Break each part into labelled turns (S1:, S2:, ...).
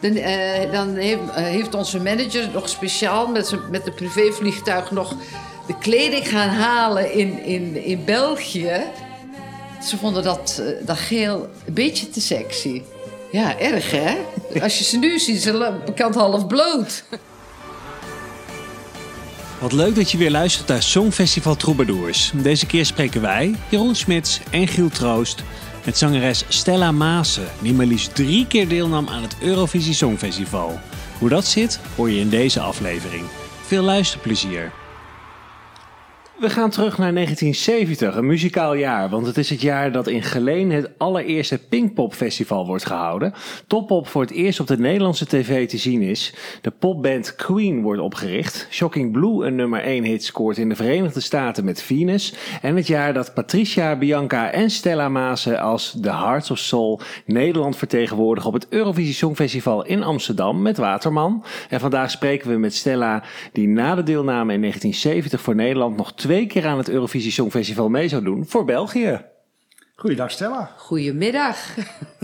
S1: Dan, eh, dan heeft, eh, heeft onze manager nog speciaal met, met een privévliegtuig nog de kleding gaan halen in, in, in België. Ze vonden dat, eh, dat geel een beetje te sexy. Ja, erg hè? Als je ze nu ziet, ze bekend half bloot.
S2: Wat leuk dat je weer luistert naar Songfestival Troubadours. Deze keer spreken wij, Jeroen Smits en Giel Troost, met zangeres Stella Maassen, die maar liefst drie keer deelnam aan het Eurovisie Songfestival. Hoe dat zit, hoor je in deze aflevering. Veel luisterplezier. We gaan terug naar 1970, een muzikaal jaar, want het is het jaar dat in Geleen het allereerste Pinkpop Festival wordt gehouden. Toppop voor het eerst op de Nederlandse tv te zien is. De popband Queen wordt opgericht. Shocking Blue een nummer 1 hit scoort in de Verenigde Staten met Venus. En het jaar dat Patricia, Bianca en Stella Maassen als The Hearts of Soul Nederland vertegenwoordigen op het Eurovisie Songfestival in Amsterdam met Waterman. En vandaag spreken we met Stella, die na de deelname in 1970 voor Nederland nog twee keer aan het Eurovisie Songfestival mee zou doen voor België.
S3: Goeiedag Stella.
S1: Goedemiddag.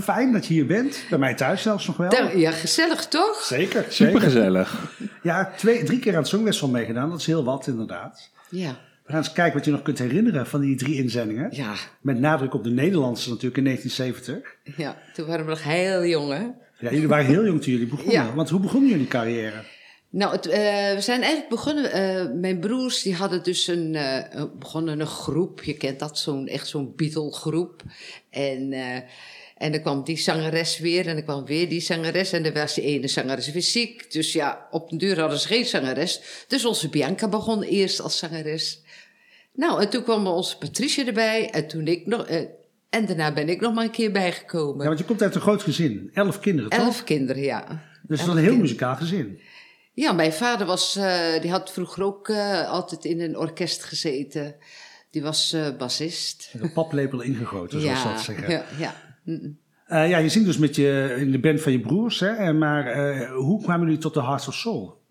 S3: Fijn dat je hier bent. Bij mij thuis zelfs nog wel.
S1: Ja, gezellig toch?
S3: Zeker, zeker.
S2: Supergezellig.
S3: Ja, twee, drie keer aan het Songfestival meegedaan. Dat is heel wat inderdaad.
S1: Ja.
S3: We gaan eens kijken wat je nog kunt herinneren van die drie inzendingen.
S1: Ja,
S3: Met nadruk op de Nederlandse natuurlijk in 1970.
S1: ja. Toen waren we nog heel jong hè.
S3: Ja, jullie waren heel jong toen jullie begonnen.
S1: Ja.
S3: Want hoe begon jullie carrière?
S1: Nou, het, eh, we zijn eigenlijk begonnen. eh, mijn broers die hadden dus een, eh, een- begonnen een groep. Je kent dat, zo'n echt zo'n Beatle-groep. En, en dan kwam die zangeres weer en dan kwam weer die zangeres. En dan was die ene zangeres weer ziek. Dus ja, op de deur hadden ze geen zangeres. Dus onze Bianca begon eerst als zangeres. Nou, en toen kwam onze Patricia erbij. En toen ik nog. en daarna ben ik nog maar een keer bijgekomen.
S3: Ja, want je komt uit een groot gezin. Elf kinderen, toch?
S1: Elf kinderen, ja.
S3: Dus het
S1: elf
S3: was een heel muzikaal gezin.
S1: Ja, mijn vader was, eh, die had vroeger ook eh, altijd in een orkest gezeten. Die was eh bassist.
S3: Met een paplepel ingegoten, zoals ze dat zeggen.
S1: ja, ja.
S3: Ja, je zingt dus met je, in de band van je broers. Hè? Maar hoe kwamen jullie tot de Hearts of Soul?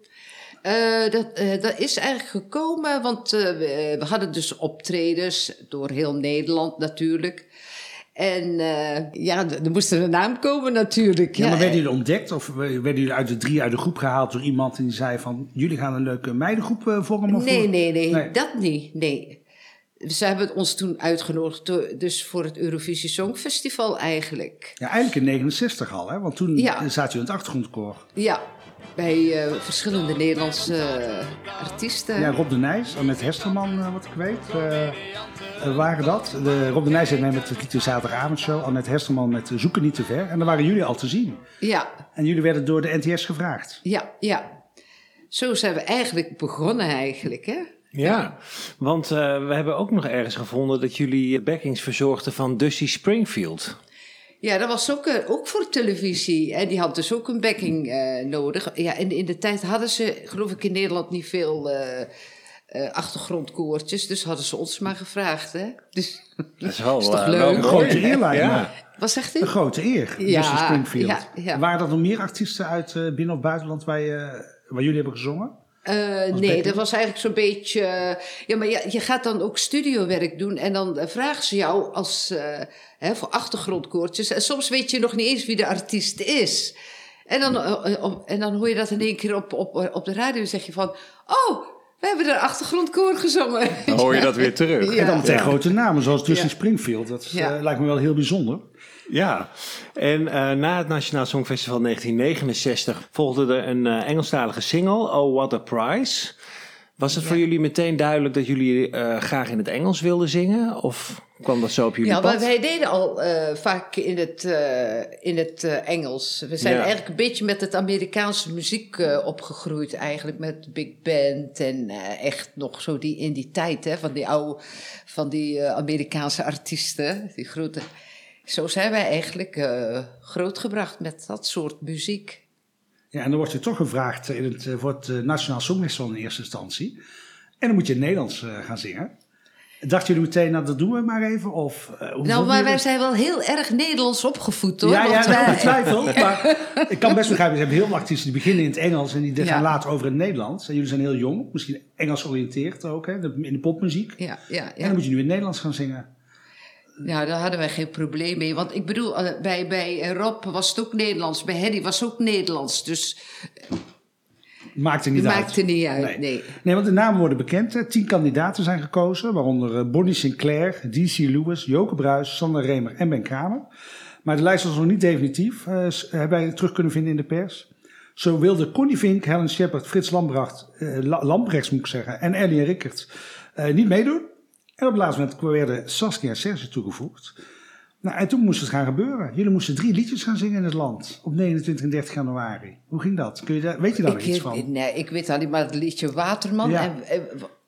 S1: Dat, dat is eigenlijk gekomen, want we, we hadden dus optredens door heel Nederland natuurlijk. En eh, ja, er moest er een naam komen natuurlijk.
S3: Ja, maar werden jullie ontdekt of werden jullie uit de drie uit de groep gehaald door iemand die zei van jullie gaan een leuke meidengroep eh, vormen? Of
S1: Nee, nee, nee,
S3: Nee.
S1: dat niet. Nee. Ze hebben ons toen uitgenodigd, dus voor het Eurovisie Songfestival eigenlijk.
S3: Ja, eigenlijk in 69 al, hè? want toen
S1: Ja.
S3: zat je in het achtergrondkoor.
S1: Ja, bij eh, verschillende Nederlandse eh, artiesten.
S3: Ja, Rob de Nijs, Annette Hesterman, eh, wat ik weet, waren dat. De, Rob de Nijs heeft mee met de Liete Zaterdagavondshow, Annette Hesterman met Zoeken niet te ver. En daar waren jullie al te zien.
S1: ja,
S3: En jullie werden door de NTS gevraagd.
S1: ja, ja. Zo zijn we eigenlijk begonnen eigenlijk, hè?
S2: Ja, want eh, we hebben ook nog ergens gevonden dat jullie backings verzorgden van Dusty Springfield.
S1: Ja, dat was ook, eh, ook voor televisie. En die had dus ook een backing eh, nodig. Ja, en in de tijd hadden ze, geloof ik, in Nederland niet veel eh, eh, achtergrondkoortjes. Dus hadden ze ons maar gevraagd, hè? Dus,
S2: Dat is wel,
S1: Is toch leuk?
S2: wel
S3: Een grote eer.
S2: Ja.
S1: wat zegt
S3: Een
S1: u?
S3: grote eer,
S1: Ja,
S3: Springfield.
S1: ja, ja.
S3: Waren er nog meer artiesten uit eh, binnen- of buitenland waar, je, waar jullie hebben gezongen?
S1: Eh, nee, dat was eigenlijk zo'n beetje. eh, ja, maar ja, je gaat dan ook studiowerk doen en dan eh, vragen ze jou als eh, hè, voor achtergrondkoortjes. En soms weet je nog niet eens wie de artiest is. En dan, op- en dan hoor je dat in één keer op, op, op de radio en zeg je van: Oh, we hebben de achtergrondkoor gezongen.
S2: Dan hoor je dat weer terug.
S1: Ja.
S3: En dan meteen
S2: Ja.
S3: grote namen, zoals
S1: Ja.
S3: Springfield. Dat is,
S1: Ja.
S3: eh, lijkt me wel heel bijzonder.
S2: Ja, en eh, na het Nationaal Songfestival 1969 volgde er een eh, Engelstalige single, Oh What a Prize. Was het voor jullie meteen duidelijk dat jullie eh, graag in het Engels wilden zingen? Of kwam dat zo op jullie
S1: Ja,
S2: pad?
S1: wij deden al vaak in het, in het Engels. We zijn
S2: Ja.
S1: eigenlijk een beetje met het Amerikaanse muziek opgegroeid eigenlijk. Met Big Band en echt nog zo die, in die tijd hè, van die oude, van die Amerikaanse artiesten. Die grote. Zo zijn wij eigenlijk eh, grootgebracht met dat soort muziek.
S3: Ja, en dan word je toch gevraagd in het, eh, voor het eh, Nationaal Songfestival in eerste instantie. En dan moet je in het Nederlands gaan zingen. Dachten jullie meteen, nou dat doen we maar even? Of, hoe
S1: Nou, maar wij zijn wel heel erg Nederlands opgevoed hoor.
S3: Ja, ja, dat
S1: wij-
S3: ongetwijfeld. Maar ik kan best begrijpen, ze hebben heel veel artiesten die beginnen in het Engels en die gaan
S1: Ja.
S3: later over in het Nederlands. En jullie zijn heel jong, misschien Engels georiënteerd ook, hè, in de popmuziek.
S1: Ja, ja,
S3: En
S1: ja.
S3: dan moet je nu in het Nederlands gaan zingen.
S1: Ja, daar hadden wij geen probleem mee. Want ik bedoel, eh, bij, bij Rob was het ook Nederlands. Bij Henny was het ook Nederlands. Dus
S3: Maakt er niet
S1: het
S3: uit.
S1: maakte niet uit. Nee.
S3: Nee, want de namen worden bekend. Tien kandidaten zijn gekozen, waaronder eh, Bonnie Sinclair, D.C. Lewis, Joke Bruis, Sander Remer en Ben Kramer. Maar de lijst was nog niet definitief, s- hebben wij terug kunnen vinden in de pers. Zo wilden Connie Vink, Helen Shepard, Frits Lambracht, eh, La- Lambrechts moet ik zeggen, en Ellie en Rickert niet meedoen. En op het laatste moment werden Saskia en Serge toegevoegd. Nou, en toen moest het gaan gebeuren. Jullie moesten drie liedjes gaan zingen in het land op 29 en 30 januari. Hoe ging dat? Kun je daar, weet je daar iets van?
S1: nee, ik weet alleen maar het liedje Waterman.
S3: Ja.
S1: En, en,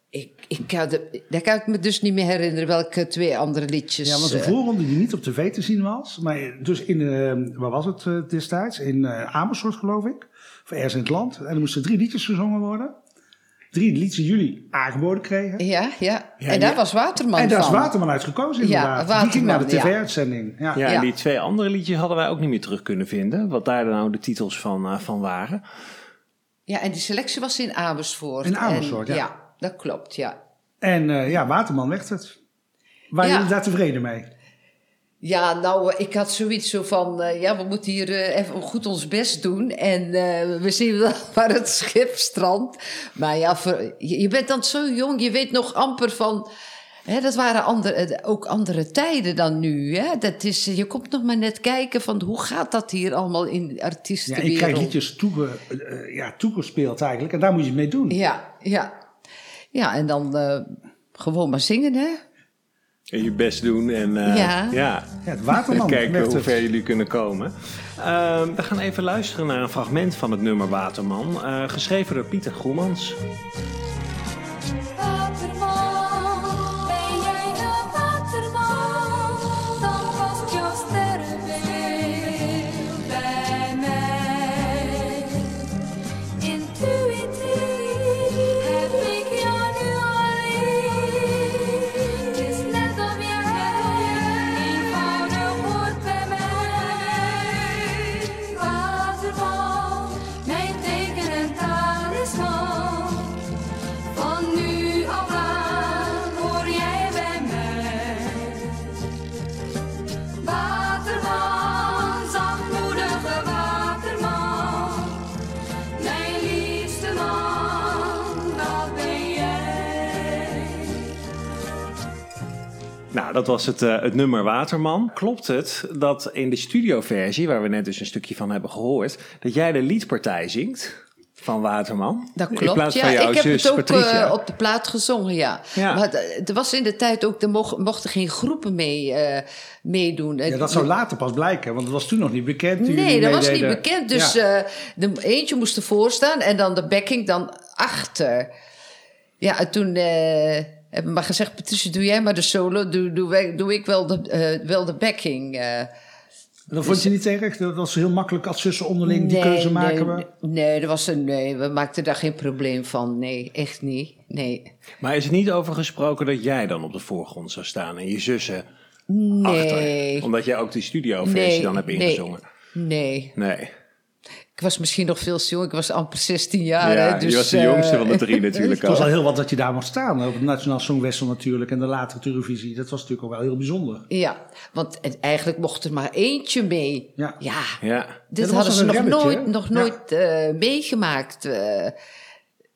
S1: ik, ik kan de, kan ik me dus niet meer herinneren welke twee andere liedjes.
S3: Ja, want de
S1: eh,
S3: voorronde die niet op tv te zien was. Maar dus in, eh waar was het eh, destijds? In eh, Amersfoort geloof ik. Of ergens in het land. En er moesten drie liedjes gezongen worden. Drie liedjes die jullie aangeboden kregen.
S1: Ja, ja.
S3: Ja,
S1: en daar
S3: ja.
S1: was Waterman
S3: en daar is
S1: van.
S3: Waterman uit gekozen
S1: Ja,
S3: inderdaad. die ging naar de tv-uitzending. Ja.
S4: Ja,
S1: Ja.
S4: en die twee andere liedjes hadden wij ook niet meer terug kunnen vinden. Wat daar nou de titels van, eh, van waren.
S1: Ja, en die selectie was in Amersfoort.
S3: In Amersfoort,
S1: En-
S3: ja.
S1: Ja, dat klopt, ja.
S3: En eh, ja, Waterman werd het. Waren
S1: Ja.
S3: jullie daar tevreden mee?
S1: Ja, nou, ik had zoiets zo van... eh, ja, we moeten hier eh, even goed ons best doen. En eh, we zien wel waar het schip strandt. Maar ja, voor- je, je bent dan zo jong. Je weet nog amper van... Hè, dat waren andere, ook andere tijden dan nu. Hè? Dat is, je komt nog maar net kijken van... hoe gaat dat hier allemaal in de
S3: Ja,
S1: artiestenwereld?
S3: je krijgt liedjes toege, ja, toegespeeld eigenlijk. En daar moet je mee doen.
S1: Ja, ja. Ja, en dan gewoon maar zingen, hè?
S4: En je best doen en eh,
S1: Ja.
S4: ja.
S3: Ja, het Waterman
S4: kijken hoe ver jullie kunnen komen. Ehm, we gaan even luisteren naar een fragment van het nummer Waterman. eh, geschreven door Pieter Groemans. Nou, dat was het, eh, het nummer Waterman. Klopt het dat in de studioversie, waar we net dus een stukje van hebben gehoord, dat jij de liedpartij zingt van Waterman?
S1: Dat
S4: In
S1: klopt,
S4: plaats
S1: ja.
S4: van jouw
S1: ik heb
S4: zus
S1: het ook eh, op de plaat gezongen, ja.
S4: Ja.
S1: Maar d- er was in de tijd ook, er mocht- mochten geen groepen mee, eh, meedoen.
S3: Ja, dat zou later pas blijken, want het was toen nog niet bekend.
S1: Nee, dat was niet bekend. Dus
S3: Ja.
S1: eh, de eentje moest ervoor staan en dan de backing dan achter. Ja, en toen eh, hebben we maar gezegd... Patricia, doe jij maar de solo. Doe, doe, doe ik wel de, eh, wel de backing. eh.
S3: Dat vond je niet terecht? Dat was heel makkelijk als zussen onderling die keuze maken.
S1: Nee,
S3: we.
S1: nee, er was een, nee, we maakten daar geen probleem van. Nee, echt niet. Nee.
S4: Maar is er niet over gesproken dat jij dan op de voorgrond zou staan en je zussen
S1: Nee.
S4: achter? Omdat jij ook die studioversie
S1: Nee,
S4: dan hebt
S1: nee.
S4: ingezongen.
S1: Nee.
S4: Nee.
S1: Ik was misschien nog veel te jong. Ik was amper 16 jaar.
S4: Ja,
S1: hè, dus,
S4: je was de
S1: eh,
S4: jongste van de drie natuurlijk
S3: Het was
S4: al.
S3: heel wat dat je daar mocht staan. Op het Nationaal Songfestival natuurlijk en de latere Eurovisie. Dat was natuurlijk al wel heel bijzonder.
S1: Ja, want eigenlijk mocht er maar eentje mee.
S3: Ja.
S1: Ja,
S4: Ja.
S1: dit hadden ze nog nooit,
S3: hè?
S1: nog
S3: Ja.
S1: nooit eh, meegemaakt. eh.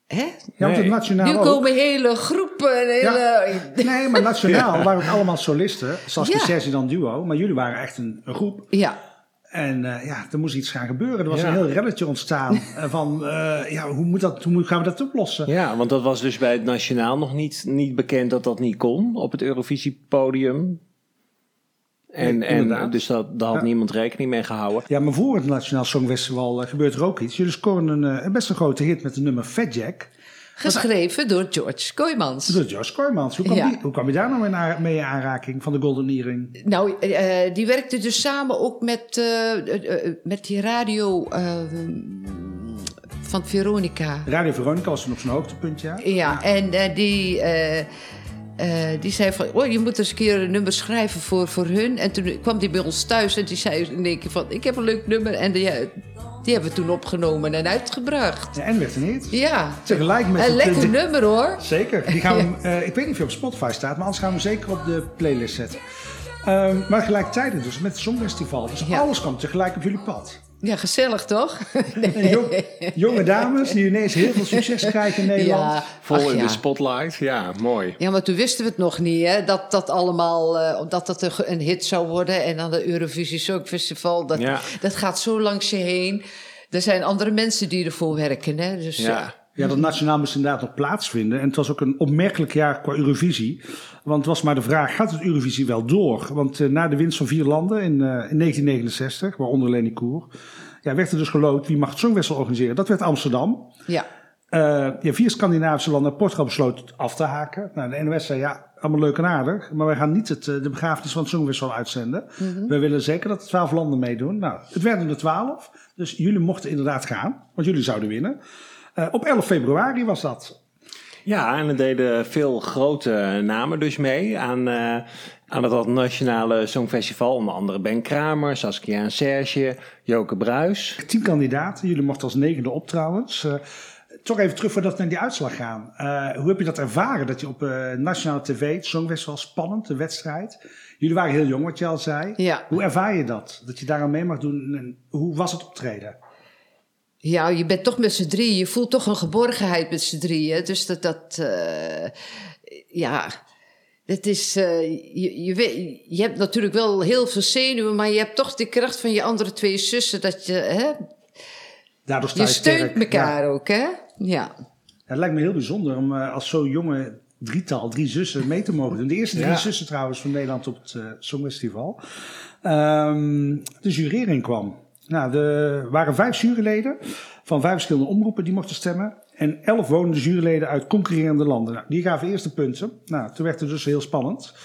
S1: hè?
S3: Ja, want het
S4: Nee.
S3: Nationaal
S1: Nu
S3: ook.
S1: komen hele groepen. en Hele,
S3: Nee, maar nationaal waren het allemaal solisten. Saskia
S1: Ja.
S3: Sergi dan duo. Maar jullie waren echt een, een groep.
S1: ja.
S3: En eh, ja, er moest iets gaan gebeuren. Er was
S4: Ja.
S3: een heel relletje ontstaan. eh, van, eh, ja, hoe, moet dat, hoe gaan we dat oplossen?
S4: Ja, want dat was dus bij het Nationaal nog niet, niet bekend dat dat niet kon op het Eurovisiepodium. En,
S3: Nee,
S4: en dus dat, daar had
S3: Ja.
S4: niemand rekening mee gehouden.
S3: Ja, maar voor het Nationaal Songfestival gebeurt er ook iets. Jullie scoren een, een best een grote hit met de nummer Fat Jack.
S1: Geschreven door George Kooijmans.
S3: Is Jos Kooijmans. Hoe kwam,
S1: Ja.
S3: die, hoe kwam je daar nou mee in aanraking van de Golden Earring?
S1: Nou, eh, die werkte dus samen ook met, eh, eh, eh, met die radio eh, van Veronica.
S3: Radio Veronica was op zijn hoogtepunt, ja.
S1: Ja, en eh, die, eh, eh, die zei van... Oh, je moet eens een keer een nummer schrijven voor, voor hun. En toen kwam die bij ons thuis en die zei in één keer van... Ik heb een leuk nummer. En die, eh, die hebben we toen opgenomen en uitgebracht.
S3: Ja, en werd een hit.
S1: Ja,
S3: Tegelijk met
S1: een
S3: het-
S1: lekker nummer hoor.
S3: Zeker. Die gaan we, eh, ik weet niet of je op Spotify staat, maar anders gaan we zeker op de playlist zetten. Ehm, maar gelijktijdig dus met het Songfestival. Dus
S1: Ja.
S3: alles kwam tegelijk op jullie pad.
S1: Ja, gezellig toch?
S3: En jong- jonge dames die ineens heel veel succes krijgen in Nederland.
S1: Ja,
S2: Vol in
S1: ja.
S2: de spotlight. Ja, mooi.
S1: Ja, maar toen wisten we het nog niet, hè? Dat dat allemaal, eh, dat dat een, hit zou worden. En dan de Eurovisie Songfestival, dat,
S2: Ja.
S1: dat gaat zo langs je heen. Er zijn andere mensen die ervoor werken, hè? Dus, eh,
S2: Ja.
S3: Ja, dat nationaal moest inderdaad nog plaatsvinden. En het was ook een opmerkelijk jaar qua Eurovisie. Want het was maar de vraag, gaat het Eurovisie wel door? Want eh, na de winst van vier landen in, eh, in 1969, waaronder Leni Koer... Ja, werd er dus geloot wie mag het Songfestival organiseren. Dat werd Amsterdam.
S1: ja.
S3: Eh, ja, vier Scandinavische landen, Portugal besloot af te haken. Nou, de NOS zei ja, allemaal leuk en aardig, maar wij gaan niet het, de begrafenis van het Songfestival uitzenden. We willen zeker dat er twaalf landen meedoen. Nou, het werden er twaalf, dus jullie mochten inderdaad gaan, want jullie zouden winnen. Op 11 februari was dat.
S2: Ja, en er deden veel grote namen dus mee aan, eh, aan het Nationale Songfestival. Onder andere Ben Kramer, Saskia en Serge, Joke Bruis.
S3: Tien kandidaten, jullie mochten als negende op trouwens. Eh, toch even terug voordat we naar die uitslag gaan. Eh, hoe heb je dat ervaren, dat je op eh, nationale tv, het Songfestival, spannend, de wedstrijd. Jullie waren heel jong, wat je al zei.
S1: Ja.
S3: Hoe ervaar je dat, dat je daar aan mee mag doen? En hoe was het optreden?
S1: Ja, je bent toch met z'n drieën. Je voelt toch een geborgenheid met z'n drieën. Dus dat, dat eh, ja, het is, eh, je, je, weet- je hebt natuurlijk wel heel veel zenuwen, maar je hebt toch de kracht van je andere twee zussen. Dat je, hè,
S3: Daardoor sta
S1: je
S3: je
S1: steunt
S3: sterk.
S1: elkaar
S3: Ja.
S1: ook, hè? Ja.
S3: Het lijkt me heel bijzonder om eh, als zo'n jonge drietal, drie zussen mee te mogen doen. De eerste drie
S2: Ja.
S3: zussen trouwens van Nederland op het Songfestival. Ehm, de jurering kwam. Nou, er waren vijf juryleden van vijf verschillende omroepen die mochten stemmen. En elf wonende juryleden uit concurrerende landen. Nou, die gaven eerst de punten. Nou, toen werd het dus heel spannend.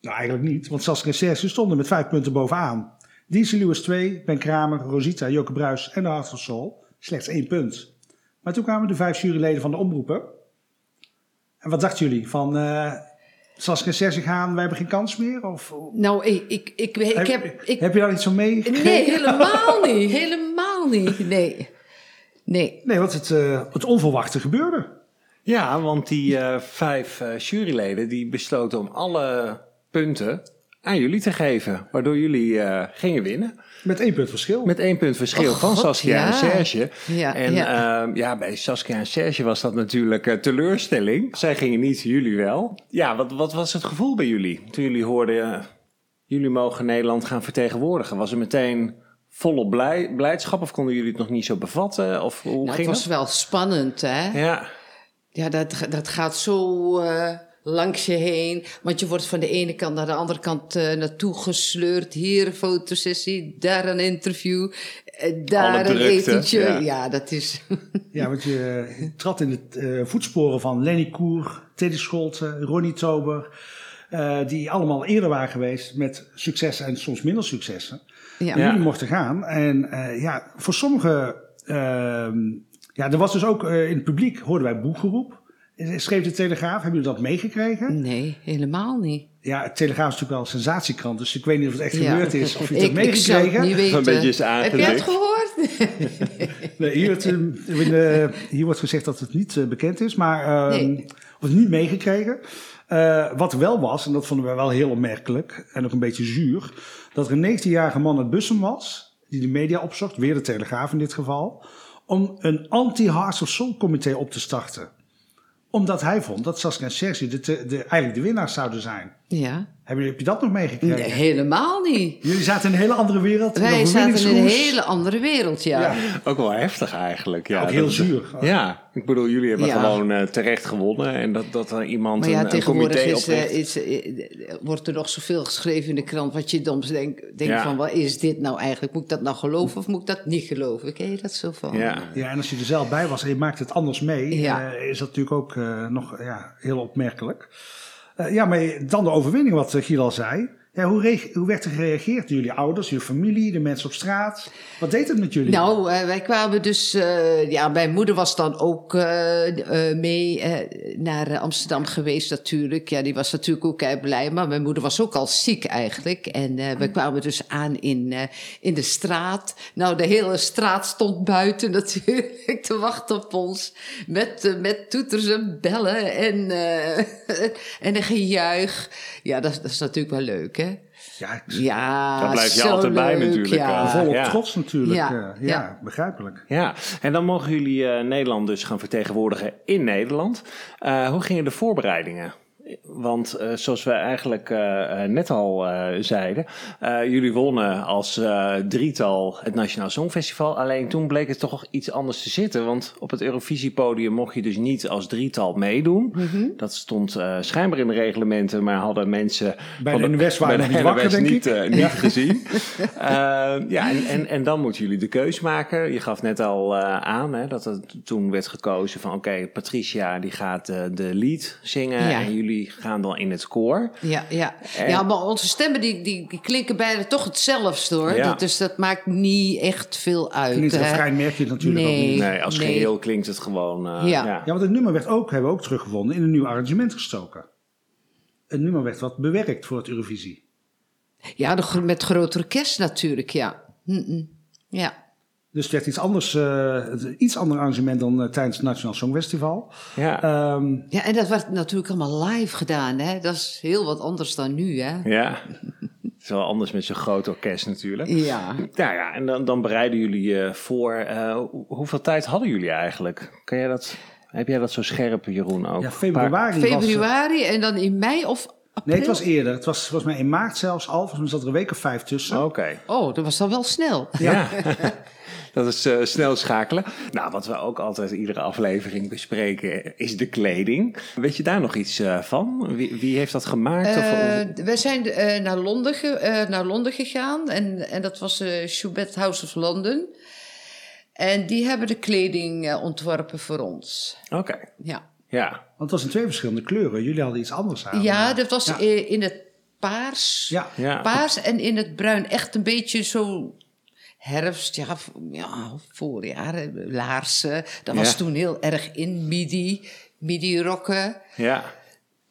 S3: Nou, eigenlijk niet, want Saskia en Serge stonden met vijf punten bovenaan. DC Lewis 2, Ben Kramer, Rosita, Joke Bruis en de Soul. Slechts één punt. Maar toen kwamen de vijf juryleden van de omroepen. En wat dachten jullie? Van eh Saskia en Serge gaan, wij hebben geen kans meer? Of,
S1: Nou, ik, ik, ik, ik, heb... Ik,
S3: heb je daar iets van mee?
S1: nee, helemaal niet. Helemaal niet. Nee. Nee.
S3: Nee, want het, eh, het onverwachte gebeurde.
S2: Ja, want die eh, vijf eh, juryleden die besloten om alle punten aan jullie te geven. Waardoor jullie eh, gingen winnen.
S3: Met één punt verschil.
S2: Met één punt verschil
S1: Oh,
S2: van
S1: God,
S2: Saskia
S1: ja.
S2: en Serge.
S1: Ja,
S2: en
S1: ja.
S2: ja. ja, bij Saskia en Serge was dat natuurlijk eh, teleurstelling. Zij gingen niet, jullie wel. Ja, wat, wat was het gevoel bij jullie toen jullie hoorden... eh, jullie mogen Nederland gaan vertegenwoordigen? Was er meteen volop blij, blijdschap of konden jullie het nog niet zo bevatten? Of hoe
S1: Nou, het
S2: ging
S1: was
S2: dat?
S1: wel spannend, hè?
S2: Ja,
S1: Ja, dat, dat gaat zo eh, langs je heen. Want je wordt van de ene kant naar de andere kant eh, naartoe gesleurd. Hier een fotosessie, daar een interview, eh, daar
S2: Alle
S1: een
S2: drukte,
S1: etentje.
S2: ja.
S1: Ja. dat is...
S3: Ja, want je, trad in de eh, voetsporen van Lenny Koer, Teddy Scholten, Ronnie Tober. eh, die allemaal eerder waren geweest met successen en soms minder successen.
S1: ja.
S3: En jullie mochten gaan. En eh, ja, voor sommigen... ehm, ja, er was dus ook eh, in het publiek, hoorden wij boegeroep. Schreef de Telegraaf, hebben jullie dat meegekregen?
S1: Nee, helemaal niet.
S3: Ja, het Telegraaf is natuurlijk wel een sensatiekrant, dus ik weet niet of het echt
S1: Ja.
S3: gebeurd is. Of je het hebt meegekregen.
S1: niet weten.
S2: Een beetje is
S1: Heb je het gehoord?
S3: Nee, hier, wordt, eh, eh, hier wordt gezegd dat het niet eh, bekend is, maar ehm
S1: Nee.
S3: of het niet meegekregen. Eh, wat wel was, en dat vonden we wel heel opmerkelijk en ook een beetje zuur, dat er een 19-jarige man uit Bussum was, die de media opzocht, weer de Telegraaf in dit geval, om een anti-Hearts of Soul comité op te starten. Omdat hij vond dat Saskia en Serge de, de, de- eigenlijk de winnaars zouden zijn.
S1: Ja.
S3: Heb je, heb je dat nog meegekregen?
S1: Nee, helemaal niet.
S3: Jullie zaten in een hele andere wereld. een
S1: Wij zaten in een hele andere wereld, ja.
S3: Ja.
S2: ook wel heftig eigenlijk. Ja,
S3: Ook heel
S2: dat-
S3: zuur.
S2: Ja, ik bedoel, jullie hebben
S1: Ja.
S2: gewoon eh, terecht gewonnen. En dat, dat er iemand
S1: Maar ja,
S2: een, een
S1: tegenwoordig
S2: comité
S1: is, eh, is, eh, wordt er nog zoveel geschreven in de krant... wat je dan denkt denk
S2: Ja.
S1: van, wat is dit nou eigenlijk? Moet ik dat nou geloven of moet ik dat niet geloven? Ken je dat zo van?
S2: Ja.
S3: Ja, en als je er zelf bij was en je maakt het anders mee,
S1: Ja.
S3: eh, is dat natuurlijk ook eh, nog ja, heel opmerkelijk. Eh, ja, maar dan de overwinning, wat eh, Giel al zei. Ja, hoe, werd er gereageerd door jullie ouders, je familie, de mensen op straat? Wat deed het met jullie?
S1: Nou, eh, wij kwamen dus... eh, ja, mijn moeder was dan ook eh, mee naar Amsterdam geweest natuurlijk. Ja, die was natuurlijk ook kei blij. Maar mijn moeder was ook al ziek eigenlijk. En we kwamen dus aan in, in de straat. Nou, de hele straat stond buiten natuurlijk te wachten op ons. Met, met toeters en bellen en, en een gejuich. Ja, dat, dat is natuurlijk wel leuk, hè?
S3: Ja, ik-
S1: Ja,
S2: Daar blijf je
S1: zo
S2: altijd bij
S1: leuk,
S2: natuurlijk,
S1: Ja.
S3: volop
S2: ja.
S3: trots natuurlijk.
S1: Ja,
S3: Ja, begrijpelijk.
S2: Ja, en dan mogen jullie eh, Nederland dus gaan vertegenwoordigen in Nederland. Eh, hoe gingen de voorbereidingen? Want eh, zoals we eigenlijk eh, eh, net al zeiden, jullie wonnen als drietal het Nationaal Songfestival. Alleen toen bleek het toch iets anders te zitten. Want op het Eurovisiepodium mocht je dus niet als drietal meedoen.
S1: Mhm.
S2: Dat stond schijnbaar in de reglementen, maar hadden mensen
S3: Bij de NOS waren niet wakker, denk
S2: niet,
S3: ik.
S2: niet gezien. Ja, en, en, en dan moeten jullie de keus maken. Je gaf net al aan hè, dat er toen werd gekozen van... oké, Patricia die gaat de lead zingen
S1: Ja.
S2: en jullie gaan dan in het koor.
S1: Ja, ja.
S2: En-
S1: ja, maar onze stemmen die, die, die klinken bijna toch hetzelfde hoor.
S2: Ja.
S1: Dat, dus dat maakt niet echt veel uit.
S3: In het
S1: hè.
S3: refrein merk je het natuurlijk ook niet.
S2: Nee, als
S1: Nee.
S2: geheel klinkt het gewoon... eh,
S1: Ja.
S2: ja.
S3: Ja, want het nummer werd ook, hebben we ook teruggevonden, in een nieuw arrangement gestoken. Het nummer werd wat bewerkt voor het Eurovisie.
S1: Ja, de, met groot orkest natuurlijk, ja. Ja.
S3: Dus het werd iets anders, eh, iets ander arrangement dan eh, tijdens het Nationaal Songfestival.
S2: Ja.
S3: Ehm,
S1: ja, en dat werd natuurlijk allemaal live gedaan. Hè? Dat is heel wat anders dan nu, hè?
S2: ja. Het is wel anders met zo'n groot orkest natuurlijk.
S1: Ja.
S2: Nou ja, en dan, dan bereiden jullie je voor. Eh, hoe- hoeveel tijd hadden jullie eigenlijk? Kan jij dat, heb jij dat zo scherp, Jeroen, ook?
S3: ja, februari was...
S1: Februari en dan in mei of april?
S3: Nee, het was eerder. Het was volgens mij in maart zelfs al. Volgens mij zat er een week of vijf tussen.
S2: Oké.
S1: Oh, dat was dan wel snel.
S2: Ja, dat is eh, snel schakelen. Nou, wat we ook altijd iedere aflevering bespreken is de kleding. Weet je daar nog iets eh, van? Wie, wie heeft dat gemaakt? of,
S1: Eh, we zijn eh, naar, Londen ge- eh, naar Londen gegaan en, en dat was eh Schubert House of London. En die hebben de kleding eh, ontworpen voor ons.
S2: Oké,
S1: Ja,
S2: ja.
S3: Want het was in twee verschillende kleuren. Jullie hadden iets anders aan.
S1: ja dat was
S3: Ja.
S1: in het paars.
S3: Ja.
S2: ja.
S1: Paars en in het bruin. Echt een beetje zo herfst, ja, ja voorjaar, eh, laarzen. Dat was toen heel erg in midi, midi-rokken.
S2: ja.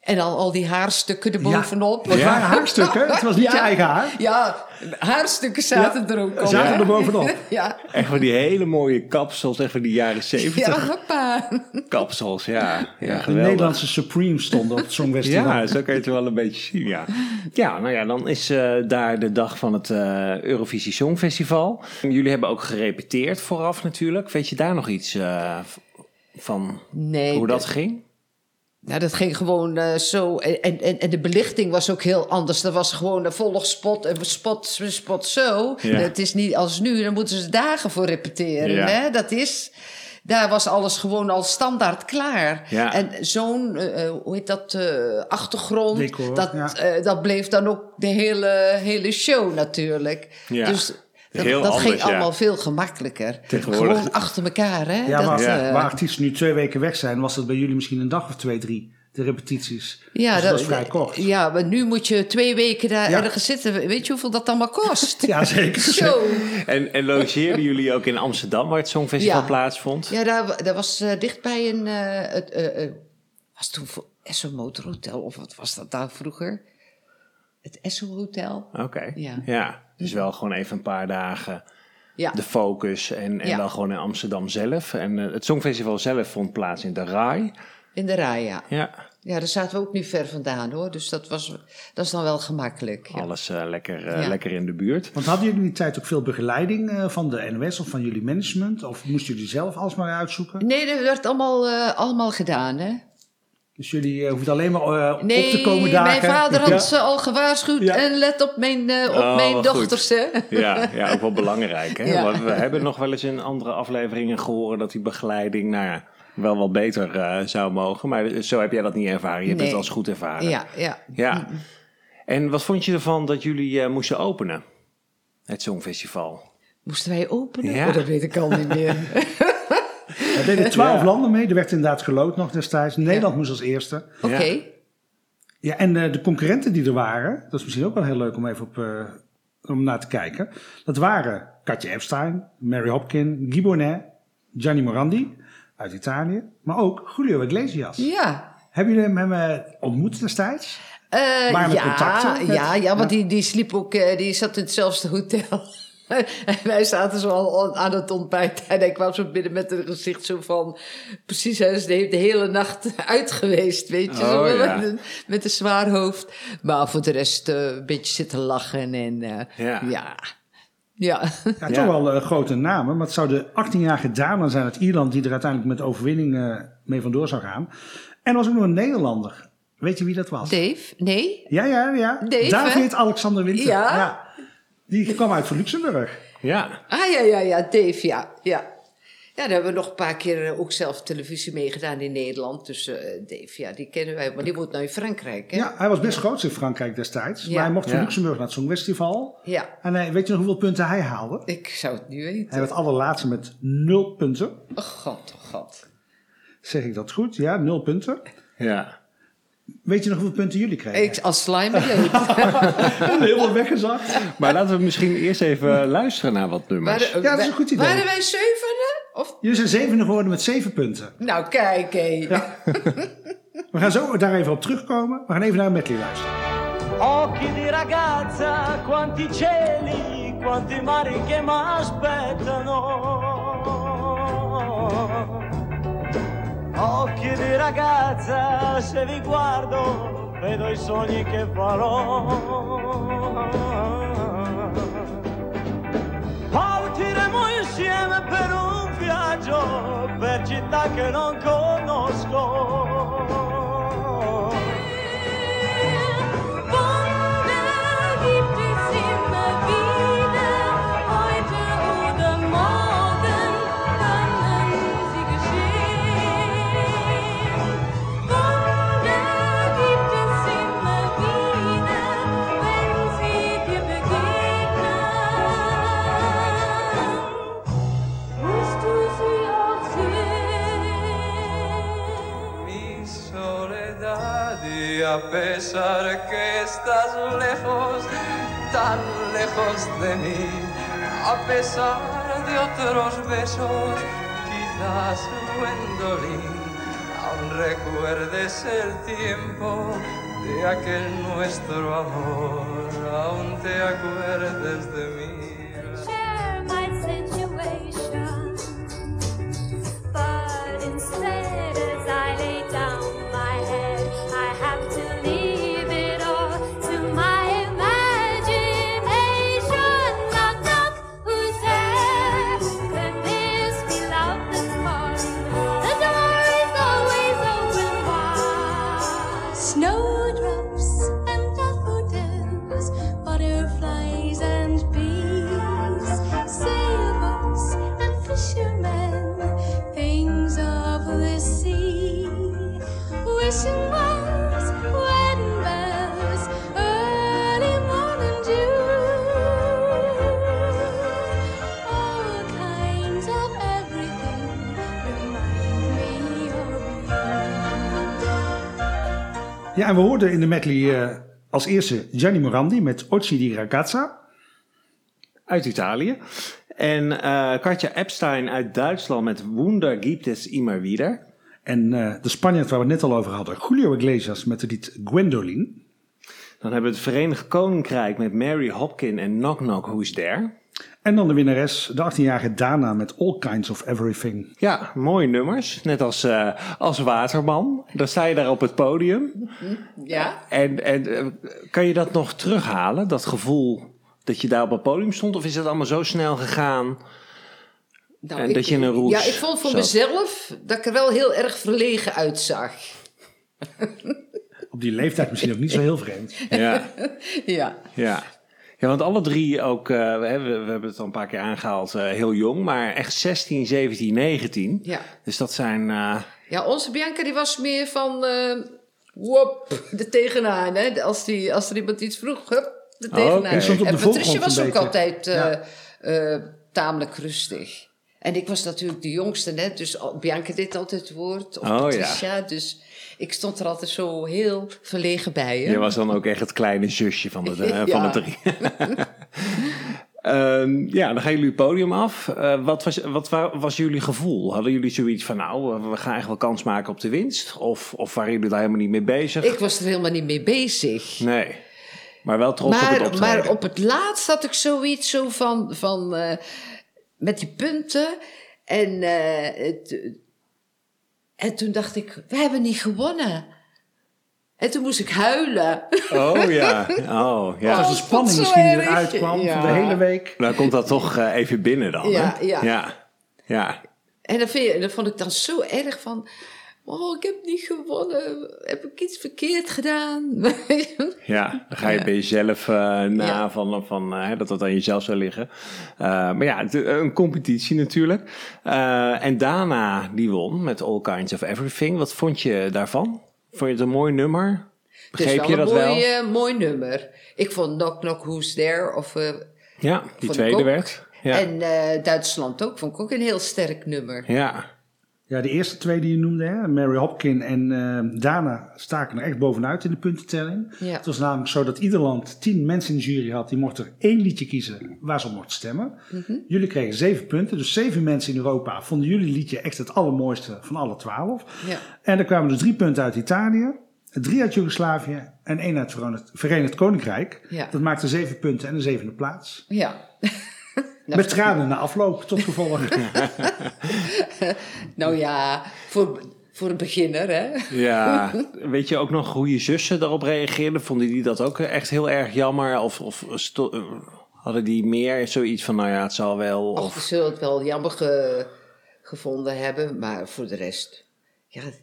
S1: En dan al die haarstukken
S3: Ja.
S1: erbovenop.
S3: Het waren haarstukken. Het was niet
S1: Ja.
S3: je eigen haar.
S1: Ja, haarstukken zaten
S3: Ja,
S1: er ook op.
S3: zaten er bovenop.
S1: ja.
S2: Echt van die hele mooie kapsels, echt van die jaren zeventig
S1: Ja, hoppa.
S2: kapsels. Ja, ja,
S3: De. Nederlandse Supreme stonden op het Songfestival.
S2: Ja, zo kan je het wel een beetje zien, ja. Ja, nou ja, dan is eh, daar de dag van het eh, Eurovisie Songfestival. Jullie hebben ook gerepeteerd vooraf natuurlijk. Weet je daar nog iets eh, van
S1: Nee,
S2: hoe dat
S1: de-
S2: ging?
S1: Nou, dat ging gewoon eh, zo. En, en, en de belichting was ook heel anders. Dat was gewoon een volg spot en spot, spot zo.
S2: Ja.
S1: Het is niet als nu, dan moeten ze dagen voor repeteren.
S2: Ja.
S1: Hè? Dat is. Daar was alles gewoon al standaard klaar.
S2: Ja.
S1: En zo'n, eh, eh, hoe heet dat, eh, achtergrond,
S3: Decor,
S1: dat,
S3: ja.
S1: eh, dat bleef dan ook de hele, hele show natuurlijk.
S2: Ja.
S1: Dus dat,
S2: Heel
S1: dat
S2: anders,
S1: ging
S2: ja.
S1: allemaal veel gemakkelijker.
S2: Tegenwoordig-
S1: Gewoon achter elkaar, hè?
S3: Ja,
S1: dat,
S3: maar
S1: eh,
S3: waar artiesten nu twee weken weg zijn, was dat bij jullie misschien een dag of twee, drie, de repetities.
S1: Ja,
S3: dus dat is vrij kort.
S1: Ja, maar nu moet je twee weken daar
S3: Ja.
S1: ergens zitten. Weet je hoeveel dat allemaal kost?
S3: Ja, zeker.
S1: Zo.
S2: En, en logeerden jullie ook in Amsterdam, waar het Songfestival
S1: Ja.
S2: plaatsvond?
S1: Ja, daar, daar was eh, dichtbij een... eh, het, was toen voor Esso Motor Hotel, of wat was dat nou vroeger? Het Esso Hotel.
S2: Oké,
S1: Ja.
S2: ja. Dus wel gewoon even een paar dagen
S1: Ja,
S2: de focus en, en
S1: Ja.
S2: dan gewoon in Amsterdam zelf. En eh, het Songfestival zelf vond plaats in de RAI.
S1: in de rij, ja.
S2: Ja,
S1: Ja, daar zaten we ook niet ver vandaan, hoor. Dus dat, was, dat is dan wel gemakkelijk. Ja.
S2: alles eh, lekker, eh,
S1: Ja.
S2: lekker in de buurt.
S3: Want hadden jullie in die tijd ook veel begeleiding eh, van de NOS of van jullie management? Of moesten jullie zelf alles maar uitzoeken?
S1: Nee, dat werd allemaal, eh, allemaal gedaan, hè?
S3: Dus jullie eh, hoefden alleen maar eh,
S1: Nee,
S3: op te komen dagen?
S1: mijn vader had
S3: Ja.
S1: ze al gewaarschuwd.
S3: Ja.
S1: En let op mijn, eh, op
S2: Oh,
S1: mijn dochters, hè?
S2: Ja, ja, ook wel belangrijk. Hè? Want we hebben nog wel eens in andere afleveringen gehoord dat die begeleiding nou ja, wel wat beter eh, zou mogen. Maar zo heb jij dat niet ervaren. Je hebt
S1: Nee.
S2: het als goed ervaren.
S1: Ja, ja.
S2: Ja. En wat vond je ervan dat jullie eh, moesten openen? Het Songfestival.
S1: Moesten wij openen?
S2: Ja.
S1: Oh, dat weet ik al niet meer.
S3: Er deden twaalf
S2: Ja.
S3: landen mee. Er werd inderdaad geloot nog destijds. Nederland moest als eerste.
S1: Oké.
S3: Ja, en eh, de concurrenten die er waren, dat is misschien ook wel heel leuk om even op, eh, om naar te kijken. Dat waren Katja Epstein, Mary Hopkin, Guy Bonnet, Gianni Morandi uit Italië, maar ook Julio Iglesias.
S1: Ja.
S3: Hebben jullie hem eh, ontmoet
S1: Eh,
S3: Waren er
S1: ja,
S3: contacten met-
S1: ja, ja, want
S3: Ja.
S1: Die, die sliep ook, eh, die zat in hetzelfde hotel. En wij zaten zo al aan het ontbijt en hij kwam zo binnen met een gezicht zo van... Precies, hij is de, de hele nacht uit geweest, weet je. zo,
S2: Oh, ja.
S1: met, een, met een zwaar hoofd. Maar voor de rest eh, een beetje zitten lachen en eh,
S2: Ja.
S1: ja. Ja.
S3: Ja, toch wel eh, grote namen. Maar het zou de 18-jarige Dana zijn uit Ierland die er uiteindelijk met overwinning mee vandoor zou gaan. En er was ook nog een Nederlander. Weet je wie dat was?
S1: Dave? Nee?
S3: Ja, ja, ja.
S1: Dave,
S3: David Alexander Winter.
S1: Ja.
S3: Die kwam uit van Luxemburg.
S2: Ja,
S1: Ah ja, ja, ja, Dave, ja. Ja, ja daar hebben we nog een paar keer eh, ook zelf televisie meegedaan in Nederland. Dus eh, Dave, ja, die kennen wij. Maar die woont nou in Frankrijk, hè?
S3: Ja, hij was best groot in Frankrijk destijds.
S1: Ja.
S3: Maar hij mocht van
S2: Ja.
S3: Luxemburg naar het Songfestival.
S1: Ja,
S3: En hij, weet je nog hoeveel punten hij haalde?
S1: ik zou het niet weten.
S3: Hij werd allerlaatste met nul punten.
S1: Oh god, oh god.
S3: Zeg ik dat goed? Ja, nul punten.
S2: ja.
S3: Weet je nog hoeveel punten jullie kregen?
S1: Ik als slime.
S3: Helemaal weggezakt.
S2: Maar laten we misschien eerst even luisteren naar wat nummers.
S1: Waren,
S3: Ja, dat is een goed idee.
S1: Waren wij zevende? Of?
S3: Jullie zijn zevende geworden met zeven punten.
S1: Nou, kijk hé.
S3: We gaan zo daar even op terugkomen. We gaan even naar een medley luisteren.
S5: Occhi di ragazza, quanti cieli, quanti mari che m'aspettano. Occhi di ragazza, se vi guardo, vedo i sogni che farò. Partiremo insieme per un viaggio, per città che non conosco.
S6: Pesar que estás lejos, tan lejos de mí, a pesar de otros besos, quizás Gwendolyn, aún recuerdes el tiempo de aquel nuestro amor, aún te acuerdes de mí.
S3: Ja, en we hoorden in de medley eh, als eerste Gianni Morandi met Occhi di Ragazza.
S2: Uit Italië. En eh, Katja Epstein uit Duitsland met Wunder gibt es immer wieder.
S3: En eh, de Spanjaard waar we het net al over hadden, Julio Iglesias met het lied Gwendoline.
S2: Dan hebben we het Verenigd Koninkrijk met Mary Hopkin en Knock Knock Who's There.
S3: En dan de winnares, de 18-jarige Dana met All Kinds of Everything.
S2: Ja, mooie nummers. Net als, eh, als Waterman. Dan sta je daar op het podium.
S1: Ja?
S2: En, en eh, kan je dat nog terughalen? Dat gevoel dat je daar op het podium stond? Of is het allemaal zo snel gegaan?
S1: Nou,
S2: En dat je in een roes
S1: Ja, ik vond voor
S2: zat.
S1: mezelf dat ik er wel heel erg verlegen uitzag.
S3: Op die leeftijd misschien ook niet zo heel vreemd.
S2: Ja,
S1: Ja.
S2: ja. Ja, want alle drie ook, eh, we, hebben, we hebben het al een paar keer aangehaald, eh, heel jong. Maar echt 16, 17, 19.
S1: Ja.
S2: Dus dat zijn... eh,
S1: Ja, onze Bianca die was meer van... eh wop, er tegenaan. Hè? Als, die, als er iemand iets vroeg, hup,
S2: Oh,
S1: tegenaan.
S3: de
S1: en Patricia was ook
S3: beetje.
S1: altijd eh,
S3: Ja.
S1: eh, tamelijk rustig. En ik was natuurlijk de jongste, hè? dus Bianca deed altijd het woord. Of
S2: Oh, ja.
S1: Patricia, dus ik stond er altijd zo heel verlegen bij. Hè?
S2: Je was dan ook echt het kleine zusje van de, eh, van de drie. Ehm, ja, dan gaan jullie het podium af. Eh, wat, was, wat wa- was jullie gevoel? Hadden jullie zoiets van, nou, we gaan echt wel kans maken op de winst? Of, of waren jullie daar helemaal niet mee bezig?
S1: Ik was er helemaal niet mee bezig.
S2: Nee. Maar wel trots op het
S1: Maar,
S2: optreden.
S1: maar op het laatst had ik zoiets zo van, van eh, met die punten. En, eh, het, en toen dacht ik, we hebben niet gewonnen. En toen moest ik huilen.
S2: Oh ja, oh ja.
S3: Dat was de
S1: Oh,
S3: spanning
S1: wat zo
S3: misschien die eruit kwam
S1: Ja.
S3: van de hele week.
S2: Nou komt dat toch eh, even binnen dan,
S1: Ja,
S2: hè?
S1: ja.
S2: ja. Ja.
S1: En dat, vind je, dat vond ik dan zo erg van... Oh, ik heb niet gewonnen. Heb ik iets verkeerd gedaan?
S2: Ja, dan ga je bij jezelf eh, na
S1: Ja.
S2: van, van eh, dat dat aan jezelf zou liggen. Eh, maar ja, een competitie natuurlijk. En Dana die won met All Kinds of Everything. Wat vond je daarvan? Vond je het een mooi nummer?
S1: Het is
S2: Begreep
S1: wel
S2: je
S1: een
S2: dat
S1: mooi,
S2: wel?
S1: mooi nummer. Ik vond Knock Knock Who's There of...
S2: Ja, die tweede werd. Ja.
S1: En Duitsland ook. Vond ik ook een heel sterk nummer.
S2: ja.
S3: Ja, de eerste twee die je noemde, hè, Mary Hopkin en eh, Dana, staken er echt bovenuit in de puntentelling.
S1: Ja.
S3: Het was namelijk zo dat ieder land tien mensen in de jury had. Die mochten er één liedje kiezen waar ze op mochten stemmen.
S1: Mhm.
S3: Jullie kregen zeven punten. Dus zeven mensen in Europa vonden jullie liedje echt het allermooiste van alle twaalf.
S1: Ja.
S3: En er kwamen dus drie punten uit Italië, drie uit Joegoslavië en één uit Verenigd, Verenigd Koninkrijk.
S1: Ja.
S3: Dat maakte zeven punten en de zevende plaats.
S1: Ja.
S3: Met tranen na afloop tot gevolg.
S1: Nou ja, voor, voor een beginner, hè?
S2: Ja, weet je ook nog hoe je zussen daarop reageerden? Vonden die dat ook echt heel erg jammer? Of, of eh, hadden die meer zoiets van, nou ja, het zal wel?
S1: Och, we
S2: Of,
S1: zullen het wel jammer ge- gevonden hebben, maar voor de rest, ja, het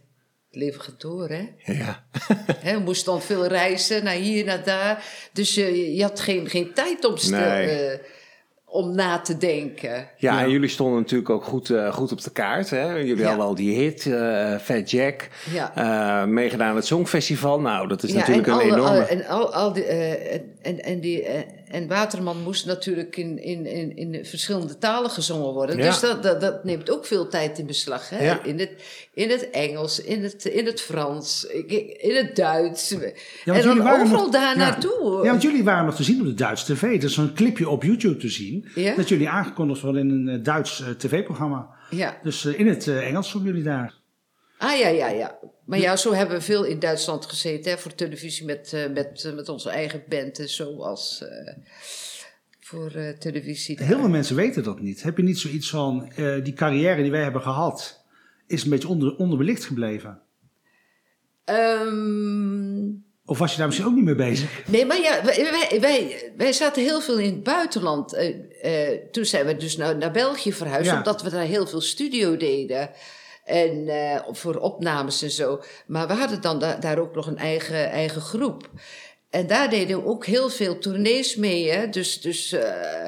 S1: leven gaat door, hè?
S2: ja.
S1: Hè, we moesten dan veel reizen, naar hier, naar daar. Dus je, je had geen, geen tijd om, stil,
S2: Nee.
S1: eh, om na te denken.
S2: Ja, en jullie stonden natuurlijk ook goed, eh, goed op de kaart. Hè? Jullie
S1: Ja.
S2: hadden al die hit, eh Fat Jack,
S1: Ja.
S2: eh, meegedaan aan het Songfestival. Nou, dat is
S1: Ja,
S2: natuurlijk
S1: en
S2: een
S1: alle-
S2: enorme...
S1: al- en, al, al die, eh, en, en, en, die, eh, en Waterman moest natuurlijk in, in, in, in verschillende talen gezongen worden.
S2: Ja.
S1: Dus dat, dat, dat neemt ook veel tijd in beslag. Hè?
S2: Ja.
S1: In, het, in het Engels, in het, in het Frans, in het Duits.
S3: want
S1: en dan overal
S3: nog-
S1: daar
S3: ja.
S1: naartoe.
S3: Ja, want jullie waren nog te zien op de Duitse tv. Er is zo'n clipje op YouTube te zien.
S1: Ja?
S3: Dat jullie aangekondigd worden in een eh, Duits eh, tv-programma.
S1: Ja.
S3: Dus eh, in het Engels stonden jullie daar.
S1: Ah ja, ja, ja. Maar ja, zo hebben we veel in Duitsland gezeten hè, voor televisie met, eh, met, eh, met onze eigen band en zo als eh, voor televisie.
S3: Heel veel mensen weten dat niet. Heb je niet zoiets van, die carrière die wij hebben gehad, is een beetje onder, onderbelicht gebleven?
S1: Ehm,
S3: Of was je daar misschien ook niet mee bezig?
S1: Nee, maar ja, wij, wij, wij, zaten heel veel in het buitenland. Toen zijn we dus naar, naar België verhuisd,
S3: Ja.
S1: omdat we daar heel veel studio deden. En eh, voor opnames en zo. Maar we hadden dan da- daar ook nog een eigen, eigen groep. En daar deden we ook heel veel tournees mee, hè? Dus, dus eh,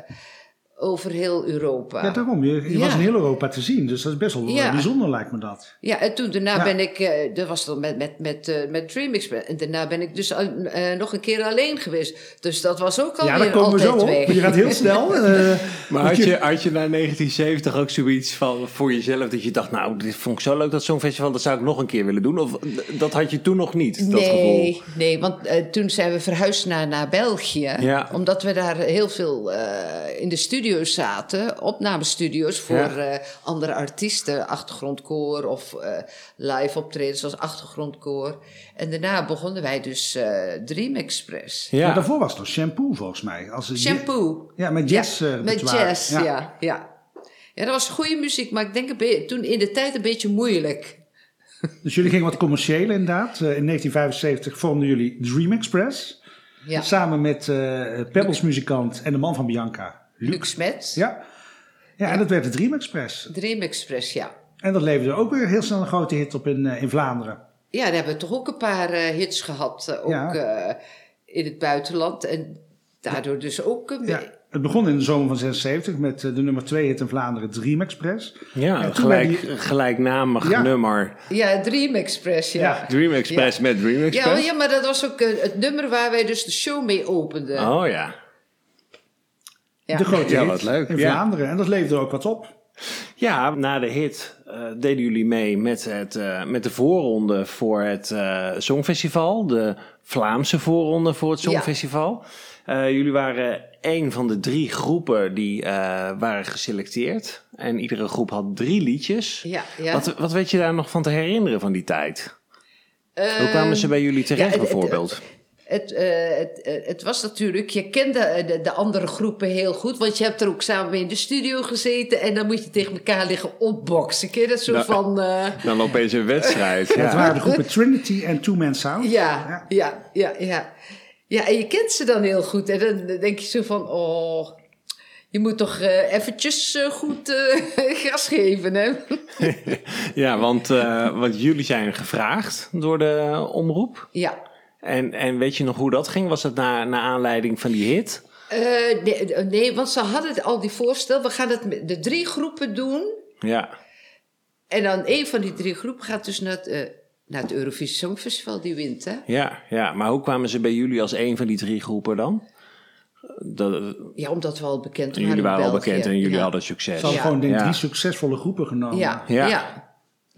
S1: over heel Europa.
S3: Ja, daarom. Je, je
S1: Ja.
S3: was in heel Europa te zien. Dus dat is best wel eh,
S1: Ja.
S3: bijzonder, lijkt me dat.
S1: Ja, en toen daarna
S3: Ja.
S1: ben ik, eh, dat was dan met, met, met, eh, met Dream Express. En daarna ben ik dus al- eh, nog een keer alleen geweest. Dus dat was ook alweer
S3: Ja, daar komen we zo op.
S1: weg.
S3: Je gaat heel snel. eh,
S2: Maar had je, had je na 1970 ook zoiets van voor jezelf dat je dacht, nou, dit vond ik zo leuk dat Songfestival, dat zou ik nog een keer willen doen? Of dat had je toen nog niet, dat
S1: nee,
S2: gevoel?
S1: nee, want toen zijn we verhuisd naar, naar België.
S2: Ja.
S1: Omdat we daar heel veel eh, in de studio's zaten. Opnamestudio's voor
S2: Ja.
S1: eh, andere artiesten. Achtergrondkoor of eh, live optredens als achtergrondkoor. En daarna begonnen wij dus eh, Dream Express.
S3: Maar
S2: Ja,
S3: daarvoor was het nog shampoo, volgens mij. Als een-
S1: Shampoo.
S3: Ja, met jazz. eh,
S1: met jazz, ja. ja. ja. dat was goede muziek, maar ik denk een toen in de tijd een beetje moeilijk.
S3: Dus jullie gingen wat commerciëler inderdaad. In 1975 vormden jullie Dream Express.
S1: Ja.
S3: Samen met eh Pebbles muzikant en de man van Bianca, Luc. Ja. ja, en dat werd de Dream Express.
S1: Dream Express, ja.
S3: En dat leverde ook weer heel snel een grote hit op in, eh, in Vlaanderen.
S1: Ja, daar hebben we toch ook een paar eh, hits gehad, eh, ook
S3: Ja.
S1: eh, in het buitenland. En daardoor dus ook... een
S3: Ja. Het begon in de zomer van 76 met de nummer 2 hit in Vlaanderen, Dream Express.
S2: ja gelijk,
S3: die-
S2: gelijknamig
S3: Ja.
S2: nummer.
S1: Ja, Dream Express, ja.
S3: Ja.
S2: Dream Express met Dream
S1: Ja,
S2: Express.
S1: maar- ja, maar dat was ook het nummer waar wij dus de show mee openden.
S2: Oh ja.
S1: Ja.
S3: De grote
S2: Ja,
S3: hit
S2: wat leuk,
S3: in
S2: ja.
S3: Vlaanderen. En dat leverde ook wat op.
S2: Ja, na de hit eh, deden jullie mee met, het, eh, met de voorronde voor het eh, Songfestival. De Vlaamse voorronde voor het
S1: Ja.
S2: Songfestival. Eh, jullie waren een van de drie groepen die eh, waren geselecteerd. En iedere groep had drie liedjes.
S1: Ja, ja.
S2: Wat, wat weet je daar nog van te herinneren van die tijd?
S1: Eh,
S2: Hoe kwamen ze bij jullie terecht bijvoorbeeld?
S1: Het, eh, het, eh, het was natuurlijk, je kende eh, de, de andere groepen heel goed, want je hebt er ook samen mee in de studio gezeten en dan moet je tegen elkaar liggen opboksen. Ken je dat zo
S2: Nou,
S1: van. eh,
S2: Dan opeens een wedstrijd.
S3: Ja, het
S2: Ja.
S3: waren de groepen Trinity en Two Man Sound.
S1: Ja, ja, ja, ja. Ja, en je kent ze dan heel goed. En dan denk je zo van, oh, je moet toch eh, eventjes goed eh, gas geven, hè?
S2: Ja, want, eh, want jullie zijn gevraagd door de omroep.
S1: Ja.
S2: En, en weet je nog hoe dat ging? Was dat na, na aanleiding van die hit?
S1: Eh, nee, eh, nee, want ze hadden al die voorstel. We gaan het met de drie groepen doen.
S2: Ja.
S1: En dan een van die drie groepen gaat dus naar het, eh, naar het Eurovisie Songfestival. Die wint, hè?
S2: Ja, ja, maar hoe kwamen ze bij jullie als een van die drie groepen dan? Dat,
S1: Ja, omdat we al bekend waren
S2: jullie
S1: in
S2: waren al bekend en jullie
S1: ja.
S2: hadden succes.
S3: Ze hadden
S1: Ja.
S3: gewoon denk ik
S2: Ja.
S3: drie succesvolle groepen genomen.
S1: Ja,
S2: Ja.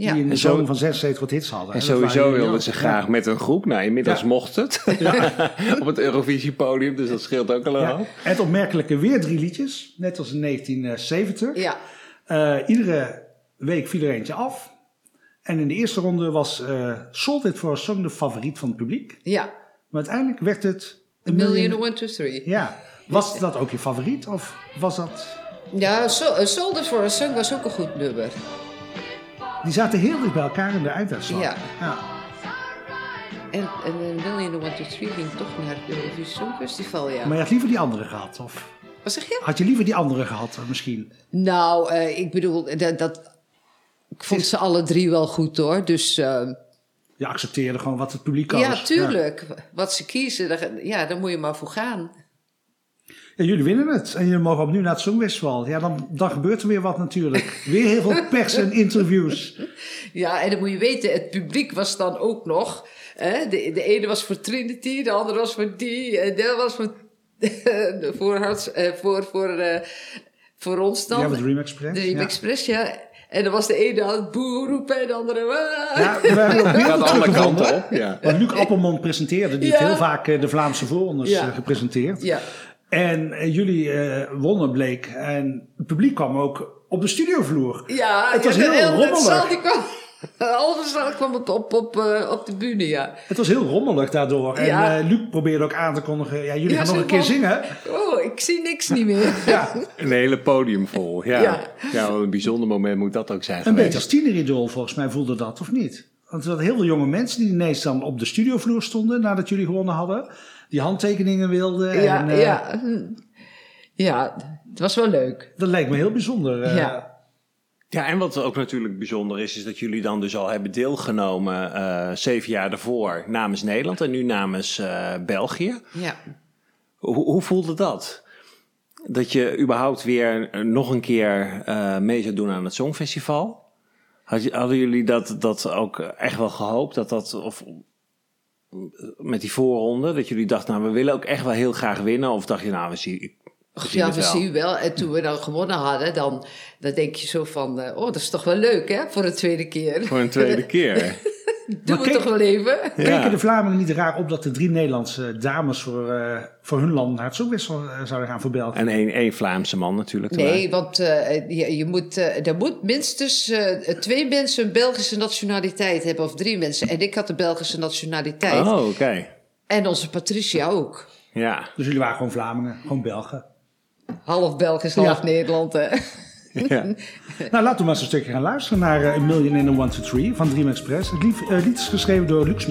S1: Ja.
S3: Die in de
S2: En zo-
S3: zomer van 76 wat hits hadden.
S2: En sowieso wilden ze graag met een groep. Nou, inmiddels
S3: Ja.
S2: mocht het. Op het Eurovisiepodium, dus dat scheelt ook al een
S3: Ja.
S2: hoop.
S3: En het opmerkelijke weer drie liedjes, net als in 1970.
S1: Ja.
S3: Eh, iedere week viel er eentje af. En in de eerste ronde was eh Sold It for a Song de favoriet van het publiek.
S1: ja.
S3: Maar uiteindelijk werd het
S1: A million, one, two, three.
S3: Ja. Was dat ook je favoriet? Of was dat...
S1: Ja, so, uh, Soldier for a Song was ook een goed nummer.
S3: Die zaten heel dicht bij elkaar in de einduitslag.
S1: Ja.
S3: ja.
S1: En, en A Million, One, Two, Three ging toch naar het Eurovisie Songfestival, ja.
S3: Maar je had liever die andere gehad? Of
S1: Wat zeg je?
S3: had je liever die andere gehad eh, misschien?
S1: Nou, eh, ik bedoel, dat, dat, ik vond ze alle drie wel goed hoor. Dus eh,
S3: Je accepteerde gewoon wat het publiek koos.
S1: ja, tuurlijk. Wat ze kiezen, daar, ja, daar moet je maar voor gaan.
S3: Ja, jullie winnen het. En jullie mogen opnieuw naar het Songfestival. Ja, dan, dan gebeurt er weer wat natuurlijk. Weer heel veel pers en interviews.
S1: Ja, en dan moet je weten, het publiek was dan ook nog. Hè, de, de ene was voor Trinity, de andere was voor die, en de was voor, voor, Harts- eh, voor, voor, eh, voor ons dan.
S3: Ja, met Dream Express.
S1: de Dream
S3: ja.
S1: Express, ja. En dan was de ene aan het boer roepen en de andere...
S3: Ja, we hebben ook beelden
S2: alle kanten op. Ja.
S3: Want Luc Appelmond presenteerde, die heeft heel vaak eh, de Vlaamse voorrondes
S1: Ja.
S3: gepresenteerd.
S1: ja.
S3: En eh, jullie eh, wonnen bleek. En het publiek kwam ook op de studiovloer.
S1: Ja,
S3: Het was
S1: ja,
S3: heel rommelig.
S1: die kwam, kwam op, op, op, eh, op de bühne, ja.
S3: Het was heel rommelig daardoor. En
S1: Ja.
S3: eh, Luc probeerde ook aan te kondigen. Ja, jullie
S1: Ja,
S3: gaan nog een keer zingen.
S1: Oh, ik zie niks niet meer.
S3: Ja,
S2: Een hele podium vol. Ja.
S1: Ja.
S2: Ja. wat een bijzonder moment moet dat ook zijn
S3: een
S2: geweest.
S3: beetje als tieneridool volgens mij voelde dat, of niet? Want er hadden heel veel jonge mensen die ineens dan op de studiovloer stonden nadat jullie gewonnen hadden. Die handtekeningen wilden.
S1: Ja,
S3: en, eh,
S1: ja. ja, het was wel leuk.
S3: Dat lijkt me heel bijzonder. eh.
S1: Ja.
S2: Ja, en wat ook natuurlijk bijzonder is, is dat jullie dan dus al hebben deelgenomen eh, zeven jaar daarvoor namens Nederland en nu namens eh, België.
S1: Ja.
S2: Hoe, hoe voelde dat? Dat je überhaupt weer nog een keer eh, mee zou doen aan het Songfestival? Had je, hadden jullie dat, dat ook echt wel gehoopt? Dat dat, of met die voorronde, dat jullie dachten, nou, we willen ook echt wel heel graag winnen? Of dacht je, nou, we zien, we zien
S1: ja,
S2: het
S1: we zien wel. En toen we dan gewonnen hadden, dan, dan denk je zo van... eh, oh, dat is toch wel leuk, hè? Voor de tweede keer.
S2: Voor een tweede keer.
S1: Doen
S3: Maar
S1: toch wel even.
S3: Keken de Vlamingen niet raar op dat de drie Nederlandse dames voor, eh, voor hun land naar het Songfestival eh, zouden gaan voor België?
S2: En één, één Vlaamse man natuurlijk.
S1: Nee, want eh, je, je moet, eh, er moet minstens eh, twee mensen een Belgische nationaliteit hebben, of drie mensen. En ik had de Belgische nationaliteit.
S2: Oh, oké.
S1: En onze Patricia ook.
S2: Ja.
S3: Dus jullie waren gewoon Vlamingen, gewoon Belgen.
S1: Half Belgisch, half
S3: Ja.
S1: Nederland. Hè?
S2: Ja.
S3: Nou, laten we maar eens een stukje gaan luisteren naar eh, A Million in a One to Three van Dream Express. Het lied, eh, lied is geschreven door Luc.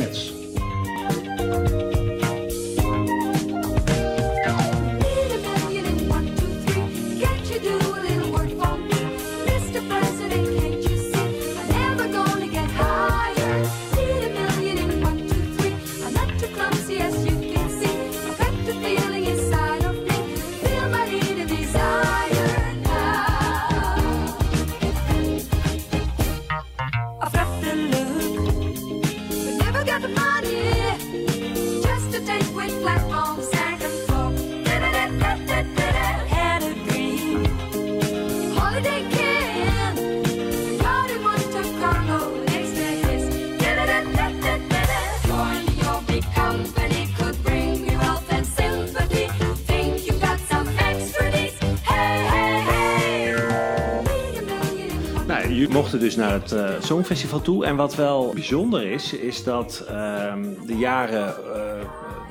S2: Mochten dus naar het eh, Songfestival toe. En wat wel bijzonder is, is dat ehm, de jaren eh,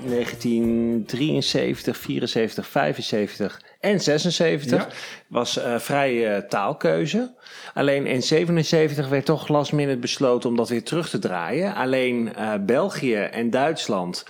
S2: 1973, 74, 75 en 76
S3: Ja.
S2: was eh, vrije taalkeuze. Alleen in 77 werd toch last minute besloten om dat weer terug te draaien. Alleen eh, België en Duitsland,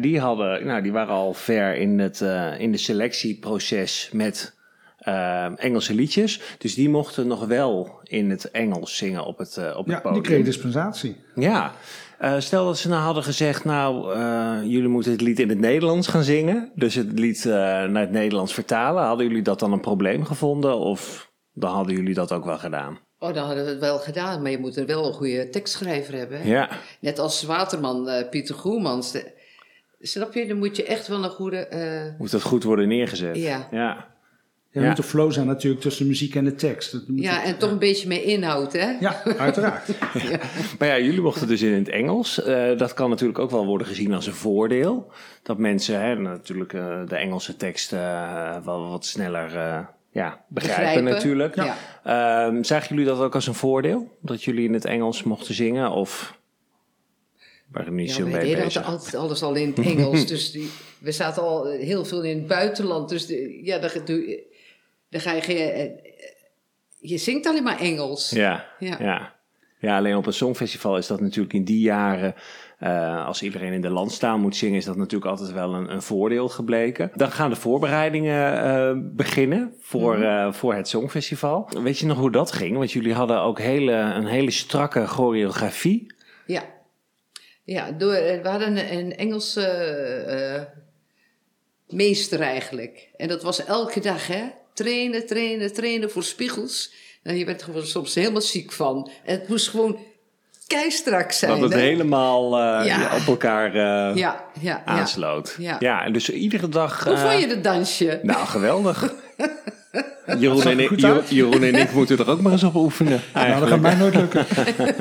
S2: die, hadden, nou, die waren al ver in het in de selectieproces met eh, Engelse liedjes. Dus die mochten nog wel in het Engels zingen op het, eh, op het
S3: Ja,
S2: podium.
S3: die kreeg dispensatie.
S2: Ja, Eh, stel dat ze nou hadden gezegd, nou, eh, jullie moeten het lied in het Nederlands gaan zingen. Dus het lied eh, naar het Nederlands vertalen. Hadden jullie dat dan een probleem gevonden? Of dan hadden jullie dat ook wel gedaan?
S1: Oh, dan hadden we het wel gedaan, maar je moet er wel een goede tekstschrijver hebben. hè?
S2: Ja,
S1: Net als Waterman, eh, Pieter Goemans. De- snap je, dan moet je echt wel een goede... eh,
S2: moet dat goed worden neergezet.
S1: Ja.
S2: Ja,
S3: Er
S2: Ja.
S3: moet een flow zijn natuurlijk tussen de muziek en de tekst. Dat moet
S1: ja, en toch een beetje mee inhoud, hè?
S3: ja uiteraard.
S2: Maar ja, jullie mochten dus in het Engels. Eh, dat kan natuurlijk ook wel worden gezien als een voordeel. Dat mensen hè, natuurlijk eh, de Engelse tekst eh, wel wat sneller eh, ja, begrijpen,
S1: Begrijpen.
S2: natuurlijk.
S1: Ja.
S2: Ehm, zagen jullie dat ook als een voordeel? Dat jullie in het Engels mochten zingen? Of waren jullie niet
S1: Ja,
S2: zo mee
S1: deden
S2: bezig?
S1: altijd, altijd alles al in het Engels. dus die, we zaten al heel veel in het buitenland. Dus de- ja, doe- dan ga je... eh, eh, Je zingt alleen maar Engels.
S2: Ja,
S1: Ja.
S2: ja. ja. alleen op een songfestival is dat natuurlijk in die jaren... eh, als iedereen in de landstaal moet zingen... is dat natuurlijk altijd wel een, een voordeel gebleken. Dan gaan de voorbereidingen beginnen voor,
S1: Mhm.
S2: voor het songfestival. Weet je nog hoe dat ging? Want jullie hadden ook hele, een hele strakke choreografie.
S1: Ja, ja door, we hadden een, een Engelse meester eigenlijk. En dat was elke dag, hè? Trainen, trainen, trainen voor spiegels. Nou, je werd er gewoon soms helemaal ziek van. En het moest gewoon keistrak zijn.
S2: Dat het
S1: hè?
S2: helemaal eh,
S1: Ja.
S2: op elkaar eh,
S1: Ja, ja, ja.
S2: aansloot.
S1: Ja.
S2: en dus iedere dag...
S1: Hoe
S2: eh,
S1: vond je het dansje?
S2: Nou, geweldig. Jeroen en, ik, Jeroen, en ik moeten er ook maar eens op oefenen.
S3: Nou, dat gaat mij nooit lukken.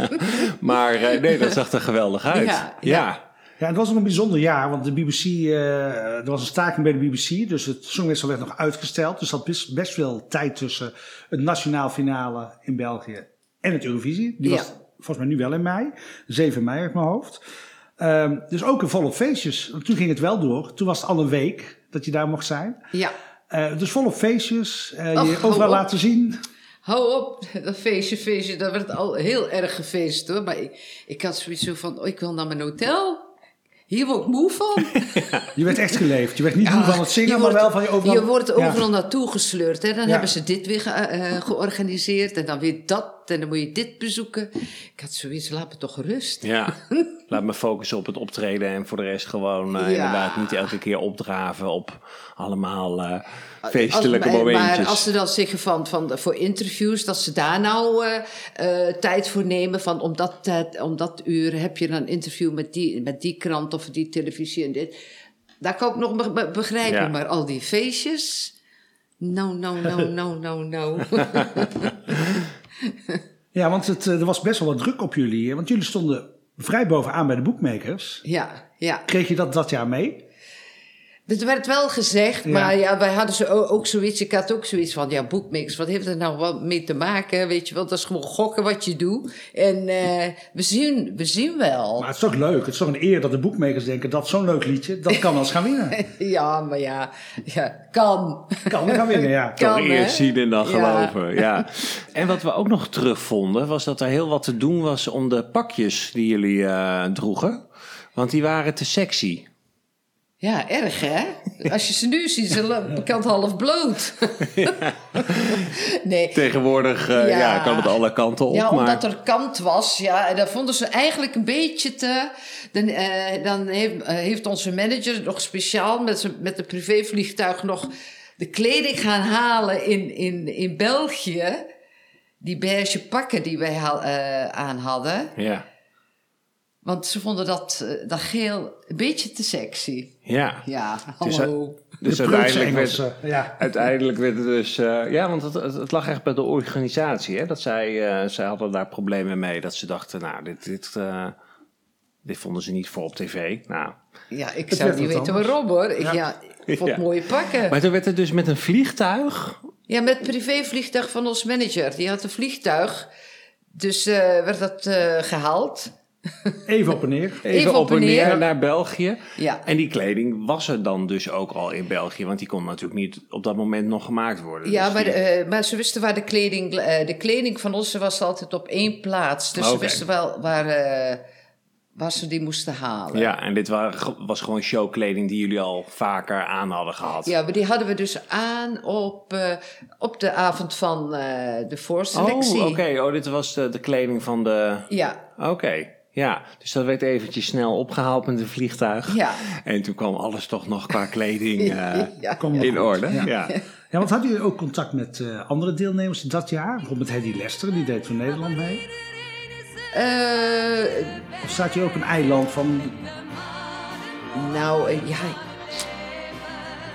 S2: Maar eh, nee, dat zag er geweldig uit.
S1: Ja,
S2: Ja,
S1: ja.
S3: Ja, het was ook een bijzonder jaar, want de BBC, eh, er was een staking bij de BBC, dus het Songfestival werd nog uitgesteld. Dus zat best, best veel tijd tussen het nationaal finale in België en het Eurovisie. Die was volgens mij nu wel in mei, 7 mei uit mijn hoofd. Ehm, dus ook een volop feestjes. Toen ging het wel door. Toen was het al een week dat je daar mocht zijn.
S1: Ja.
S3: Eh, dus volop feestjes,
S1: Och,
S3: je overal laten zien.
S1: Hou op, dat feestje, feestje, dat werd al heel erg gefeest hoor. Maar ik, ik had zoiets zo van, oh, ik wil naar mijn hotel. Hier word ik moe van.
S3: Je werd echt geleefd. Je werd niet moe van het zingen,
S1: je
S3: maar
S1: wordt-
S3: wel van je overal...
S1: Je wordt
S3: Ja.
S1: overal naartoe gesleurd. Hè? Dan
S3: Ja.
S1: hebben ze dit weer ge- eh, georganiseerd en dan weer dat. En dan moet je dit bezoeken. Ik had zoiets, laat me toch rust.
S2: ja. Laat me focussen op het optreden en voor de rest gewoon eh,
S1: Ja.
S2: inderdaad niet elke keer opdraven op allemaal eh, feestelijke
S1: Als- maar-
S2: momentjes.
S1: Maar als ze dan zeggen van, van voor interviews, dat ze daar nou eh, eh, tijd voor nemen. Van om dat, om dat uur heb je dan een interview met die, met die krant of die televisie en dit. Daar kan ik nog be- be- begrijpen.
S2: Ja.
S1: Maar al die feestjes. Nou, nou, nou, nou, nou, nou.
S3: Ja, want het, eh, er was best wel wat druk op jullie. hè? Want jullie stonden vrij bovenaan bij de boekmakers.
S1: ja, ja.
S3: Kreeg je dat dat jaar mee?
S1: Het werd wel gezegd,
S3: Ja.
S1: maar ja, wij hadden zo ook zoiets. Ik had ook zoiets van, ja, boekmix, wat heeft er nou wat mee te maken? Weet je wel, dat is gewoon gokken wat je doet. En eh, we, zien, we zien wel.
S3: Maar het is toch leuk. Het is toch een eer dat de boekmakers denken dat zo'n leuk liedje, dat kan eens gaan winnen.
S1: Ja, maar ja, ja kan.
S3: Kan gaan winnen, ja.
S1: Kan,
S2: Toch eerst zien en dan
S1: Ja.
S2: geloven. Ja. En wat we ook nog terugvonden, was dat er heel wat te doen was om de pakjes die jullie eh, droegen. Want die waren te sexy.
S1: Ja, erg hè? Als je ze nu ziet, ze bekend half bloot. nee.
S2: Tegenwoordig eh, ja.
S1: Ja.
S2: kan het alle kanten op.
S1: Ja,
S2: maar...
S1: omdat er kant was. Ja, dat vonden ze eigenlijk een beetje te... Dan, eh, dan heeft, eh, heeft onze manager nog speciaal met, zijn- met een privévliegtuig nog de kleding gaan halen in, in, in België. Die beige pakken die wij aan hadden.
S2: Ja,
S1: Want ze vonden dat, eh, dat geel een beetje te sexy.
S2: ja.
S1: Ja,
S2: Dus,
S1: hallo.
S2: Dus uiteindelijk werd.
S3: Ja.
S2: uiteindelijk werd het dus... eh, ja, want het, het, het lag echt bij de organisatie. Hè? Dat zij, eh, zij hadden daar problemen mee. Dat ze dachten, nou, dit, dit, eh, dit vonden ze niet voor op tv. Nou,
S1: Ja, ik
S3: Het
S1: zou niet weten
S3: anders.
S1: waarom hoor. Ik, ja. ik vond
S2: Ja.
S1: mooie pakken.
S2: Maar toen werd het dus met een vliegtuig
S1: Ja, met het privévliegtuig van ons manager. Die had een vliegtuig. Dus eh, werd dat eh, gehaald.
S3: Even op en neer.
S2: Even, op en neer naar België.
S1: Ja.
S2: En die kleding was er dan dus ook al in België, want die kon natuurlijk niet op dat moment nog gemaakt worden.
S1: Ja,
S2: Dus
S1: maar,
S2: die-
S1: eh, maar ze wisten waar de kleding... eh, de kleding van ons was altijd op één plaats. Dus ze wisten wel waar, eh, waar ze die moesten halen.
S2: ja, en dit waren, was gewoon showkleding die jullie al vaker aan hadden gehad.
S1: Ja, maar die hadden we dus aan op, op de avond van eh, de voorselectie.
S2: Oh, oké. Oh, dit was de, de kleding van de...
S1: Ja,
S2: Oké, ja. Dus dat werd eventjes snel opgehaald met een vliegtuig.
S1: ja.
S2: En toen kwam alles toch nog qua kleding eh,
S1: ja.
S2: In
S3: goed.
S2: orde.
S3: Ja.
S2: Ja.
S3: Ja, want hadden jullie ook contact met eh, andere deelnemers in dat jaar? Bijvoorbeeld Hedy Lester, die deed voor Nederland mee.
S1: Eh,
S3: Of staat je op een eiland van...
S1: nou, ja.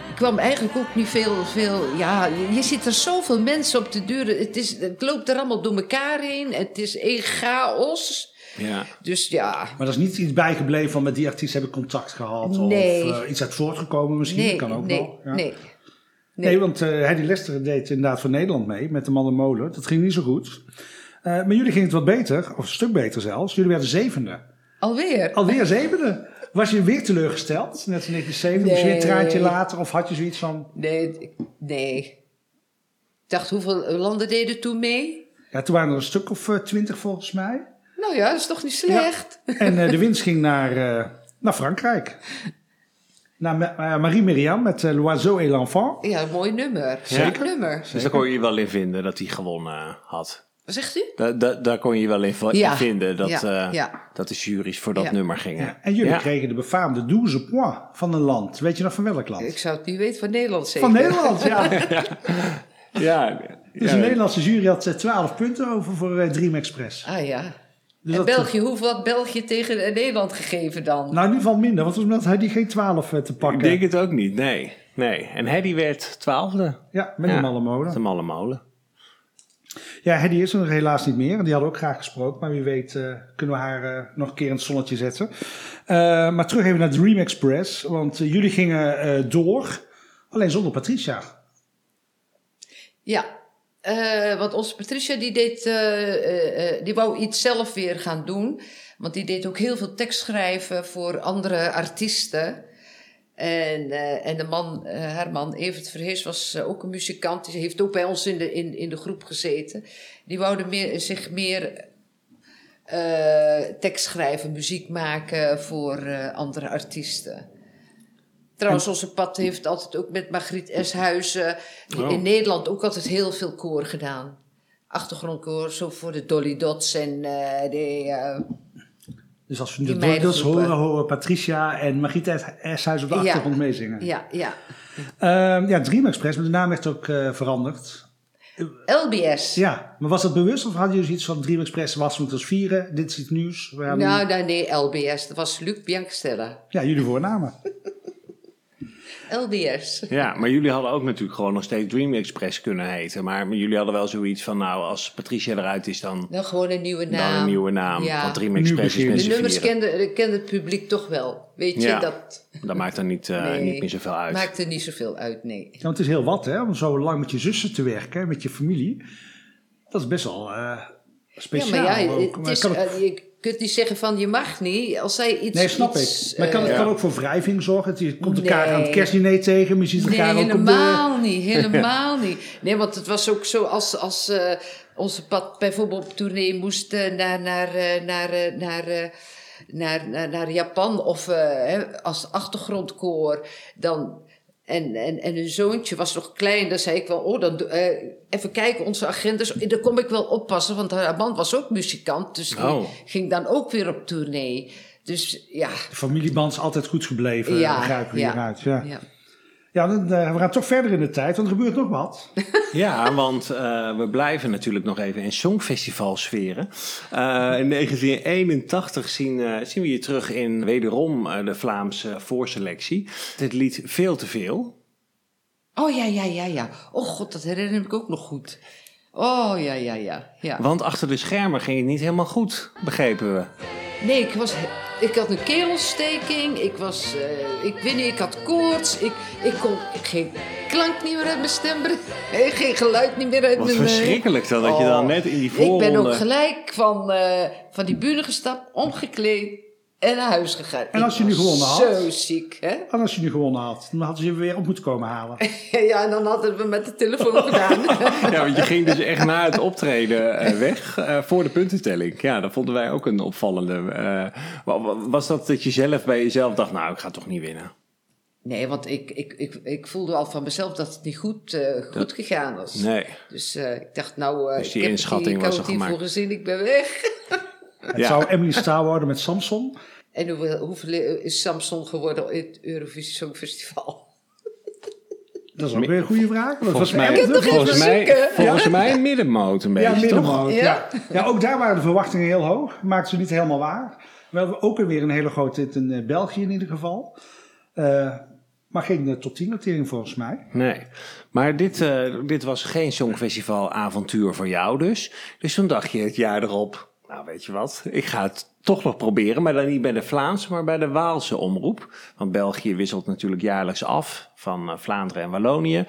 S1: Ik kwam eigenlijk ook niet veel, veel. Ja, je, ziet er zoveel mensen op de deuren. Het, is, het loopt er allemaal door elkaar heen. Het is één chaos.
S2: Ja.
S1: Dus ja,
S3: Maar er is niet iets bijgebleven van met die artiest heb ik contact gehad.
S1: Nee.
S3: Of eh, iets uit voortgekomen misschien.
S1: nee,
S3: kan ook
S1: nee,
S3: wel. Ja.
S1: nee.
S3: Nee, want eh Hedy Lester deed inderdaad voor Nederland mee met de Man en Molen. Dat ging niet zo goed. Eh, maar jullie gingen het wat beter, of een stuk beter zelfs. Jullie werden zevende.
S1: Alweer.
S3: Alweer zevende. Was je weer teleurgesteld, net in 1970? Moest je weer een
S1: Nee.
S3: traantje later? Of had je zoiets van...
S1: Nee, ik- nee. Ik dacht, hoeveel landen deden toen mee?
S3: Ja, toen waren er een stuk of twintig volgens mij.
S1: Nou ja, dat is toch niet slecht?
S3: En eh, de winst ging naar, eh, naar Frankrijk. Naar eh, Marie Myriam met uh, L'Oiseau et l'Enfant.
S1: Ja, mooi nummer.
S3: Zeker.
S1: nummer.
S2: Dus daar kon je je wel in vinden dat hij gewonnen had.
S1: Wat zegt u?
S2: Da, da- daar kon je je wel in,
S1: Ja.
S2: vinden dat,
S1: Ja,
S2: eh,
S1: ja.
S2: dat de jury's voor dat
S1: Ja.
S2: nummer gingen.
S3: Ja, en jullie
S2: Ja.
S3: kregen de befaamde 12 points van een land. Weet je nog van welk land?
S1: Ik zou het niet weten van Nederland zeker.
S3: Van Nederland, ja.
S2: Ja,
S3: Dus
S2: ja.
S3: de Nederlandse jury had eh, 12 punten over voor Dream Express.
S1: Ah ja.
S3: Dus
S1: en
S3: dat-
S1: België, hoeveel had België tegen Nederland gegeven dan?
S3: Nou, in ieder geval minder, want omdat hij die geen 12 eh, te
S2: Ik
S3: pakken.
S2: denk het ook niet, nee. nee. En Hedy werd twaalfde.
S3: Ja, met
S2: Ja.
S3: de malle molen.
S2: De malle molen.
S3: Ja, Hedy is er helaas niet meer. En die hadden ook graag gesproken. Maar wie weet eh, kunnen we haar eh, nog een keer in het zonnetje zetten. Eh, maar terug even naar Dream Express. Want jullie gingen eh, door. Alleen zonder Patricia.
S1: Ja, eh, want onze Patricia die deed, eh, eh, die wou iets zelf weer gaan doen. Want die deed ook heel veel tekst schrijven voor andere artiesten. En, en de man, haar man, Evert Verhees, was ook een muzikant. Die heeft ook bij ons in de, in, in de groep gezeten. Die wouden meer, zich meer tekst schrijven, muziek maken voor andere artiesten. Trouwens, onze pad heeft altijd ook met Margriet Eshuizen
S2: Oh.
S1: in Nederland ook altijd heel veel koor gedaan. Achtergrondkoor, zo voor de Dolly Dots en eh, de... eh,
S3: Dus als we de Dordels
S1: meidengroepen.
S3: horen, horen Patricia en Margriet Eshuis op de
S1: Ja.
S3: achtergrond meezingen.
S1: ja, ja.
S3: Ehm, ja, Dream Express, maar de naam werd ook eh, veranderd.
S1: LBS.
S3: Ja, maar was dat bewust of hadden jullie zoiets van Dream Express was moeten ons vieren? Dit is het nieuws. Nu-
S1: Nou, nee, nee, LBS. Dat was Luc Bianchstella.
S3: Ja, jullie voornamen.
S1: LBS.
S2: Ja, maar jullie hadden ook natuurlijk gewoon nog steeds Dream Express kunnen heten. Maar jullie hadden wel zoiets van, nou, als Patricia eruit is, dan,
S1: Nou, gewoon een nieuwe
S2: dan
S1: naam.
S2: een nieuwe naam.
S1: Ja.
S2: Want Dream Express is met
S1: De nummers kende, kende het publiek toch wel. Weet je,
S2: Ja.
S1: dat
S2: Dat maakt dan niet, eh,
S1: Nee.
S2: niet meer zoveel uit.
S1: maakt er niet zoveel uit, nee.
S3: Ja, want het is heel wat, hè? Om zo lang met je zussen te werken, met je familie. Dat is best wel eh, speciaal.
S1: Ja, maar ja,
S3: ook.
S1: het is, eh, kunt niet zeggen van je mag niet. Als zij iets...
S3: nee, snap
S1: iets,
S3: ik. Maar kan, het
S1: eh,
S3: kan ook voor wrijving zorgen. Je komt elkaar
S1: Nee.
S3: aan het kerstdiner tegen, maar je ziet
S1: Nee,
S3: elkaar ook op de...
S1: helemaal niet. Helemaal niet. Nee, want het was ook zo als, als eh, onze pad bijvoorbeeld op tournee moest eh, naar, naar, naar, naar, eh, naar, naar, naar Japan of hè, als achtergrondkoor. Dan, en, en, en hun zoontje was nog klein. Dan zei ik wel, oh, dan, eh, even kijken, onze agendas. Daar kom ik wel oppassen, want haar man was ook muzikant. Dus die
S2: Oh.
S1: ging dan ook weer op tournee. Dus ja,
S3: De familieband is altijd goed gebleven,
S1: Ja,
S3: begrijpen we
S1: ja.
S3: hieruit. Ja, ja.
S1: Ja.
S3: dan, eh, we gaan toch verder in de tijd, want er gebeurt nog wat.
S2: Ja, want eh, we blijven natuurlijk nog even in songfestivalsferen. Eh in 1981 zien, zien we je terug in wederom eh, de Vlaamse voorselectie. Het lied Veel te Veel.
S1: Oh ja, ja, ja, ja. Oh god, dat herinner ik ook nog goed. Oh ja, ja, ja. ja.
S2: Want achter de schermen ging het niet helemaal goed, begrepen we.
S1: Nee, ik, was, ik had een keelsteking. Ik was, eh, ik weet niet, ik had koorts. Ik, ik kon geen klank niet meer uit mijn stem. Nee, geen geluid niet meer uit
S2: Wat
S1: mijn... eh,
S2: verschrikkelijk dan, dat je dan net in die
S1: Ik ben
S2: voorronde...
S1: ook gelijk van, eh, van die bühne gestapt, omgekleed en naar huis gegaan.
S3: En als je nu gewonnen had?
S1: Zo ziek, hè?
S3: En als je nu gewonnen had, dan hadden ze je weer op moeten komen halen.
S1: Ja, en dan hadden we met de telefoon gedaan.
S2: Ja, want je ging dus echt na het optreden eh, weg eh, voor de puntentelling. Ja, dat vonden wij ook een opvallende. eh, wa- wa- was dat dat je zelf bij jezelf dacht, nou, ik ga toch niet winnen?
S1: Nee, want ik, ik, ik, ik voelde al van mezelf dat het niet goed, eh, goed gegaan was.
S2: Nee.
S1: Dus eh, ik dacht, nou, eh
S2: Dus die
S1: ik heb
S2: inschatting
S1: hier,
S2: was
S1: hiervoor
S2: gemaakt.
S1: gezien, ik ben weg.
S3: Het
S2: Ja.
S3: zou Emily Staal worden met Samson.
S1: En hoeveel, hoeveel is Samson geworden in het Eurovisie Songfestival?
S3: Dat is ook weer een goede vraag. Dat
S2: Volgens
S3: was
S2: mij, volgens mij, een middenmoot een beetje,
S3: Ja,
S2: toch?
S3: middenmoot. Ja.
S1: Ja?
S3: Ja. ook daar waren de verwachtingen heel hoog. Maakten ze niet helemaal waar. We hadden ook weer een hele grote hit in eh, België in ieder geval. Eh, maar geen eh, top 10 notering volgens mij.
S2: Nee, maar dit, eh, dit was geen Songfestival avontuur voor jou dus. Dus toen dacht je het jaar erop, nou weet je wat, ik ga het toch nog proberen. Maar dan niet bij de Vlaamse, maar bij de Waalse omroep. Want België wisselt natuurlijk jaarlijks af van eh, Vlaanderen en Wallonië.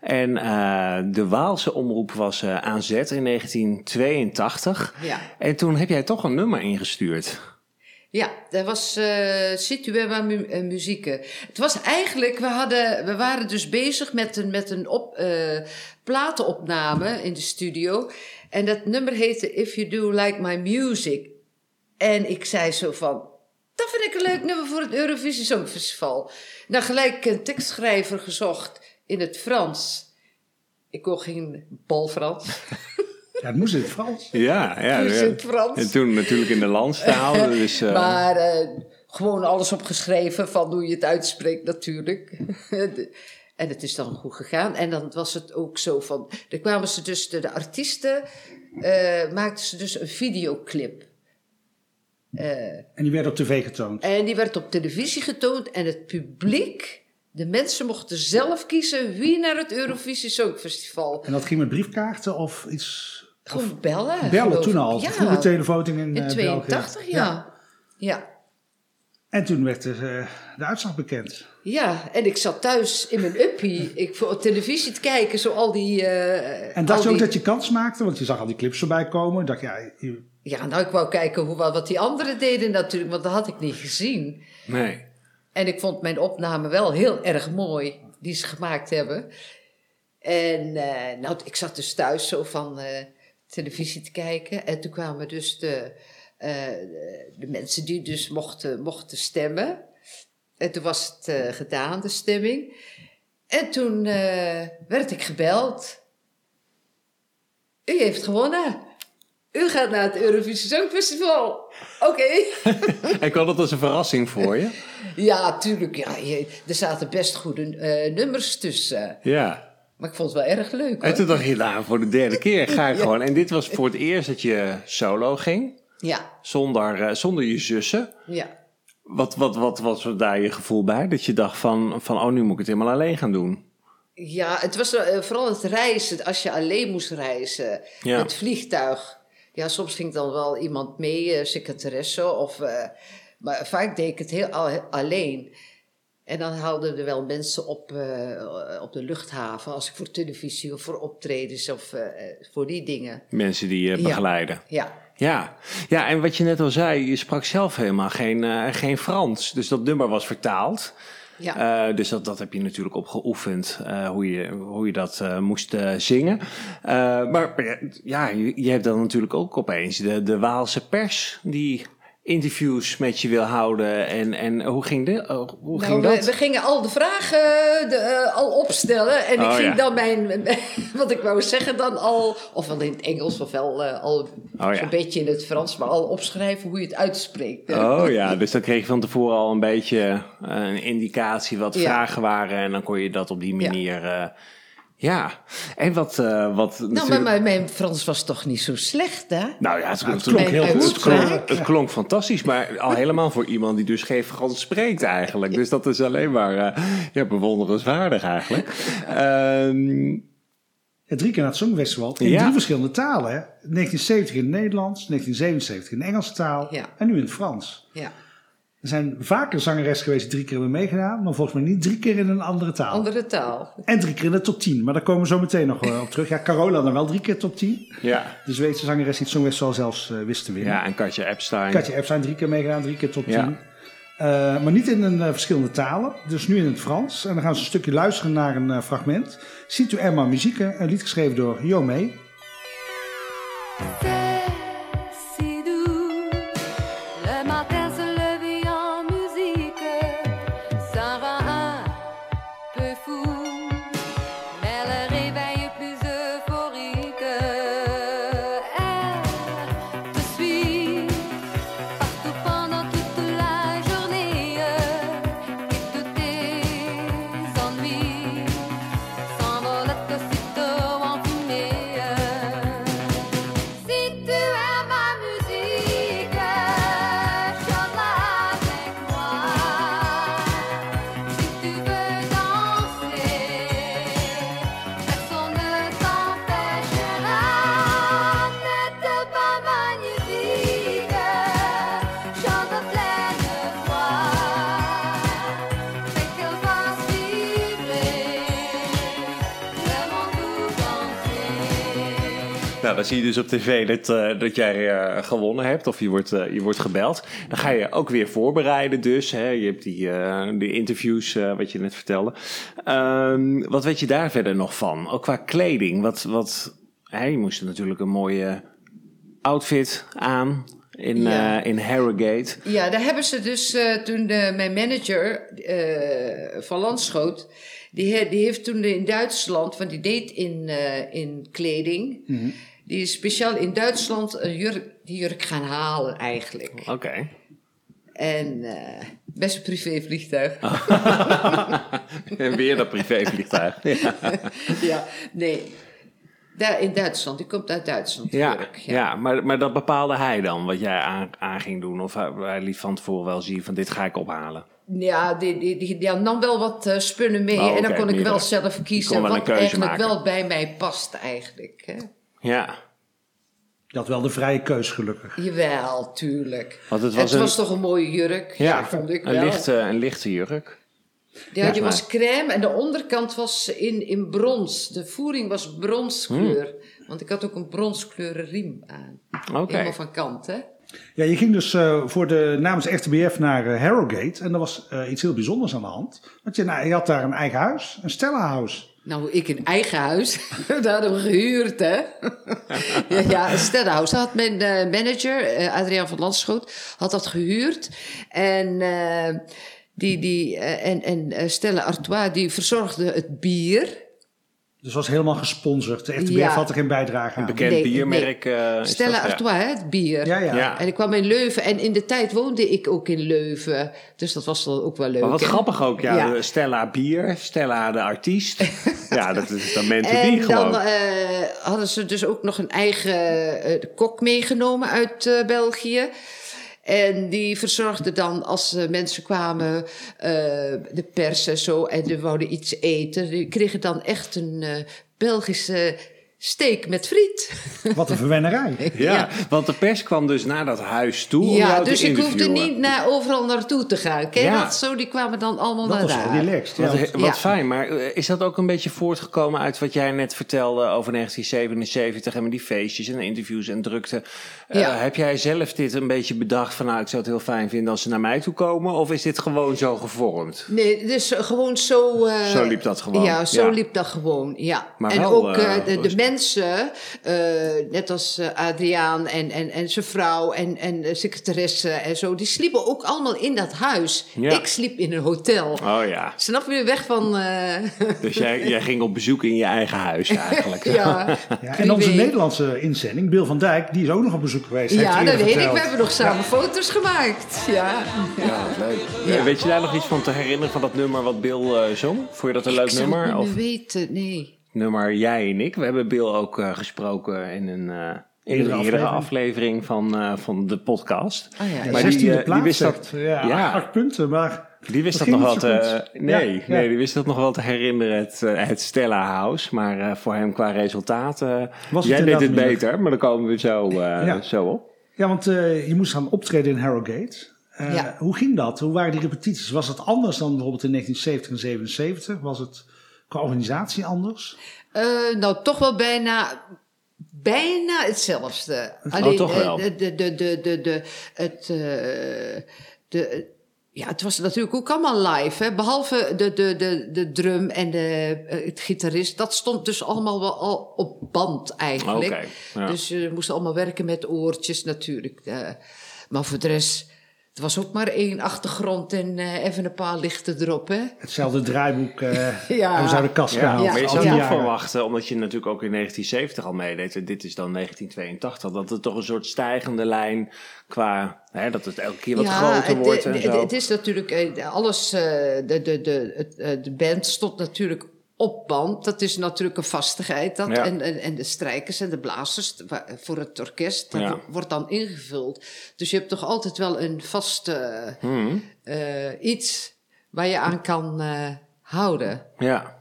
S2: En eh, de Waalse omroep was eh, aan zet in 1982.
S1: Ja.
S2: En toen heb jij toch een nummer ingestuurd.
S1: Ja, dat was Situema mu Muzieken. Het was eigenlijk, we, hadden, we waren dus bezig met een, met een op, platenopname in de studio. En dat nummer heette If You Do Like My Music. En ik zei zo van, dat vind ik een leuk nummer voor het Eurovisie Songfestival. Nou, gelijk een tekstschrijver gezocht in het Frans. Ik kon geen bal Frans.
S3: Ja, het moest in het Frans.
S2: Ja, ja. Ja.
S1: in het Frans.
S2: En toen natuurlijk in de landstaal. Dus, eh,
S1: Maar eh, gewoon alles opgeschreven van hoe je het uitspreekt natuurlijk. en het is dan goed gegaan. En dan was het ook zo van... Dan kwamen ze dus, de, de artiesten... eh, maakten ze dus een videoclip. Eh,
S3: En die werd op tv getoond.
S1: en die werd op televisie getoond. En het publiek... De mensen mochten zelf kiezen wie naar het Eurovisie Songfestival.
S3: En dat ging met briefkaarten of iets...
S1: Gewoon bellen.
S3: Bellen toen al.
S1: Ja,
S3: Vroeger televoting in,
S1: in
S3: eh,
S1: 82,
S3: België.
S1: ja. ja.
S3: En toen werd de, eh, de uitslag bekend.
S1: Ja, en ik zat thuis in mijn uppie. Ik voor televisie te kijken, zo al die... eh,
S3: En dacht je ook
S1: die-
S3: dat je kans maakte? Want je zag al die clips voorbij komen. Dacht ja, je-
S1: Ja, nou, ik wou kijken hoe, wat die anderen deden natuurlijk, want dat had ik niet gezien.
S2: nee.
S1: En ik vond mijn opname wel heel erg mooi, die ze gemaakt hebben. En eh, nou, ik zat dus thuis zo van eh, televisie te kijken. En toen kwamen dus de, de, de mensen die dus mochten, mochten stemmen. En toen was het eh, gedaan, de stemming. En toen eh, werd ik gebeld. U heeft gewonnen. U gaat naar het Eurovisie Songfestival. Oké.
S2: En kwam dat als een verrassing voor je?
S1: Ja, tuurlijk. Ja, je- er zaten best goede eh, nummers tussen.
S2: Ja.
S1: Maar ik vond het wel erg leuk.
S2: En
S1: Hoor.
S2: toen dacht je, nou, voor de derde keer ga ik gewoon. En dit was voor het eerst dat je solo ging,
S1: Ja,
S2: zonder, eh, zonder je zussen.
S1: ja.
S2: Wat, wat, wat was daar je gevoel bij? Dat je dacht van, van, oh, nu moet ik het helemaal alleen gaan doen.
S1: Ja, het was eh, vooral het reizen. Als je alleen moest reizen.
S2: Ja.
S1: Het vliegtuig. Ja, soms ging dan wel iemand mee, eh secretaresse. Of, maar vaak deed ik het heel al- alleen. En dan haalden er wel mensen op, op de luchthaven. Als ik voor televisie of voor optredens of voor die dingen.
S2: Mensen die je begeleiden.
S1: Ja,
S2: Ja. Ja, en wat je net al zei, je sprak zelf helemaal geen, eh, geen Frans. Dus dat nummer was vertaald.
S1: ja.
S2: Eh, dus dat, dat heb je natuurlijk op geoefend, eh, hoe, je, hoe je dat moest zingen. Maar ja, ja, je, je hebt dan natuurlijk ook opeens de, de Waalse pers die interviews met je wil houden. En, en hoe ging, de, oh, hoe
S1: Nou,
S2: ging
S1: we,
S2: dat?
S1: we gingen al de vragen de, eh, al opstellen. En
S2: Oh,
S1: ik ging
S2: ja.
S1: dan mijn, wat ik wou zeggen dan al, of wel in het Engels of wel eh, al
S2: Oh, ja.
S1: zo'n beetje in het Frans, maar al opschrijven hoe je het uitspreekt.
S2: Oh ja, dus dan kreeg je van tevoren al een beetje eh, een indicatie wat
S1: Ja.
S2: vragen waren. En dan kon je dat op die manier... ja. en wat... eh, wat
S1: Nou,
S2: natuurlijk-
S1: maar mijn, mijn Frans was toch niet zo slecht, hè?
S2: Nou ja, het,
S3: klonk heel
S2: het,
S3: goed.
S2: klonk, het klonk fantastisch, maar al helemaal voor iemand die dus geen Frans spreekt eigenlijk. Dus dat is alleen maar eh, ja, bewonderenswaardig eigenlijk. Ehm,
S3: Ja, drie keer naar het Songfestival. In
S2: Ja.
S3: drie verschillende talen. Hè? 1970 in het Nederlands, 1977 in de Engelse taal
S1: Ja.
S3: en nu in het Frans.
S1: Ja.
S3: Er zijn vaker zangeressen geweest die drie keer hebben meegedaan, maar volgens mij niet drie keer in een andere taal.
S1: Andere taal.
S3: En drie keer in de top 10, maar daar komen we zo meteen nog eh, op terug. Ja, Carola dan wel drie keer top 10.
S2: Ja.
S3: De Zweedse zangeres die het Songfestival zelfs eh, wist te winnen.
S2: ja, en Katja Epstein.
S3: Katja Epstein drie keer meegedaan, drie keer top 10.
S2: Ja.
S3: Eh, maar niet in een, verschillende talen. Dus nu in het Frans. En dan gaan eens een stukje luisteren naar een fragment. Si tu aimes ma musique, een lied geschreven door Jo May.
S2: Dan zie je dus op tv dat, eh, dat jij eh, gewonnen hebt of je wordt, eh, je wordt gebeld. Dan ga je ook weer voorbereiden dus. Hè? Je hebt die, eh, die interviews, eh, wat je net vertelde. Ehm, wat weet je daar verder nog van? Ook qua kleding. Wat, wat, hè, je moest natuurlijk een mooie outfit aan in,
S1: Ja.
S2: eh, in Harrogate.
S1: Ja, daar hebben ze dus eh, toen de, mijn manager eh, van Landschoot, die, he- die heeft toen in Duitsland, want die deed in, eh, in kleding, die is speciaal in Duitsland een jurk, die jurk gaan halen eigenlijk.
S2: Oké.
S1: En eh, best een privévliegtuig.
S2: en weer dat privévliegtuig. ja.
S1: ja, nee. Daar in Duitsland, die komt uit Duitsland.
S2: Ja,
S1: jurk,
S2: ja. maar, maar dat bepaalde hij dan, wat jij aan, aan ging doen? Of hij, hij liet van tevoren wel zien van dit ga ik ophalen?
S1: Ja, die, die, die, die nam wel wat eh, spunnen mee.
S2: Oh,
S1: en dan kon ik wel zelf
S2: Je
S1: kiezen wat eigenlijk
S2: maken.
S1: wel bij mij past eigenlijk. Hè?
S2: Ja,
S3: Je had wel de vrije keus gelukkig.
S1: Jawel, tuurlijk.
S2: Want het
S1: het
S2: was
S1: was,
S2: een-
S1: toch een mooie jurk? Ja, vond ik
S2: een,
S1: wel.
S2: lichte, een lichte jurk.
S1: ja, die was crème en de onderkant was in, in brons. De voering was bronskleur. Want ik had ook een bronskleuren riem aan.
S2: Hmm. Oké.
S1: Helemaal van kant, hè?
S3: Ja, je ging dus eh, voor de, namens RTBF naar eh, Harrogate. En er was eh, iets heel bijzonders aan de hand. Want je, nou, je had daar een eigen huis, een Stella House.
S1: Nou, ik in eigen huis. Daar hadden we gehuurd, hè? ja, ja. Dat had mijn eh, manager, eh, Adriaan van Landschoot, had dat gehuurd. En, eh, die, die, en, en Stella Artois, die verzorgde het bier.
S3: Dus was helemaal gesponsord. De RTBF
S1: Ja.
S3: had er geen bijdrage aan.
S2: Bekend
S1: Nee,
S2: biermerk. eh, is
S1: Stella
S2: dat.
S1: Artois, hè, het bier.
S3: Ja, ja.
S2: Ja.
S1: En ik kwam in Leuven. En in de tijd woonde ik ook in Leuven. Dus dat was dan ook wel leuk.
S2: Maar wat grappig ook, ja.
S1: Ja.
S2: Stella Bier, Stella de artiest. ja, dat is dan be
S1: En
S2: gewoon.
S1: dan eh, hadden ze dus ook nog een eigen eh, kok meegenomen uit eh, België. En die verzorgde dan, als eh, mensen kwamen, eh, de pers en zo, en die wouden iets eten, die kregen dan echt een eh, Belgische steak met friet.
S3: Wat een verwennerij.
S2: ja, want de pers kwam dus naar dat huis toe om
S1: ja,
S2: jou
S1: dus
S2: te
S1: ik hoefde niet naar overal naartoe te gaan. Ken je
S2: Ja.
S1: dat zo? Die kwamen dan allemaal
S3: Dat
S1: naar
S3: was wel
S1: daar.
S3: relaxed. Ja,
S2: Wat, wat
S1: Ja.
S2: fijn, maar eh, is dat ook een beetje voortgekomen uit wat jij net vertelde over 1977 en met die feestjes en interviews en drukte? Eh. Heb jij zelf dit een beetje bedacht van nou, ik zou het heel fijn vinden als ze naar mij toe komen? Of is dit gewoon zo gevormd?
S1: Nee, dus gewoon zo... eh,
S2: Zo liep dat gewoon,
S1: Ja, zo
S2: ja.
S1: liep dat gewoon, ja.
S2: Maar
S1: en
S2: wel,
S1: ook de, de
S2: rustig.
S1: Mensen, eh, net als eh, Adriaan en, en, en zijn vrouw en, en de secretaresse en zo... die sliepen ook allemaal in dat huis.
S2: Ja.
S1: Ik sliep in een hotel.
S2: Oh ja,
S1: Snap je? Weg van... eh,
S2: dus jij, jij ging op bezoek in je eigen huis eigenlijk.
S1: ja,
S3: Ja, en onze. Nederlandse inzending, Bill van Dijk, die is ook nog op bezoek geweest.
S1: Ja, dat weet ik. We hebben nog samen foto's gemaakt. Ja.
S2: Ja, leuk. Weet je daar nog iets van te herinneren van dat nummer wat Bill eh, zong? Vond je dat een leuk
S1: ik zou het
S2: nummer?
S1: niet meer weten, nee.
S2: Nummer Jij en ik? We hebben Bill ook eh, gesproken in een, eh,
S3: Eerdere aflevering.
S2: aflevering van, eh, van de podcast.
S1: Oh ja,
S3: Ja,
S2: Maar
S3: 16e
S2: die, die
S3: plaats
S2: wist dat-
S3: ja,
S2: ja.
S3: acht punten, maar...
S2: Die wist dat nog wel te... nee,
S3: Ja,
S2: nee, die wist dat nog wel te herinneren, het, het Stella House. Maar eh, voor hem qua
S3: het
S2: jij deed het beter, maar daar komen we zo, eh,
S3: Ja.
S2: zo op.
S3: Ja, want eh, je moest gaan optreden in Harrogate. Eh,
S1: Ja.
S3: Hoe ging dat? Hoe waren die repetities? Was het anders dan bijvoorbeeld in 1970 en 77? Was het qua organisatie anders?
S1: Eh, nou, toch wel bijna, bijna hetzelfde.
S2: Oh, toch wel.
S1: eh, De, de, de, de, de, het, eh, de, ja, het was natuurlijk ook allemaal live. Hè? Behalve de, de, de, de drum en de, eh, het gitarist. Dat stond dus allemaal wel al op band eigenlijk.
S2: Ja.
S1: Dus we moesten allemaal werken met oortjes natuurlijk. maar voor de rest... Het was ook maar één achtergrond en eh, even een paar lichten erop, hè?
S3: Hetzelfde draaiboek eh
S1: Ja.
S3: ze uit de kast
S2: Ja,
S3: gehaald.
S2: maar je zou toch
S3: jaren.
S2: verwachten, omdat je natuurlijk ook in 1970 al meedeed, en dit is dan 1982, dat het toch een soort stijgende lijn qua, hè, dat het elke keer wat groter
S1: het,
S2: wordt
S1: het,
S2: en
S1: het,
S2: zo.
S1: het is natuurlijk eh, alles. eh, de, de, de, het, eh, de band stond natuurlijk op band. Dat is natuurlijk een vastigheid. Dat,
S2: Ja.
S1: en, en, en de strijkers en de blazers voor het orkest, dat
S2: Ja.
S1: wordt dan ingevuld. Dus je hebt toch altijd wel een vast eh,
S2: Hmm,
S1: eh, iets waar je aan kan eh, houden.
S2: ja.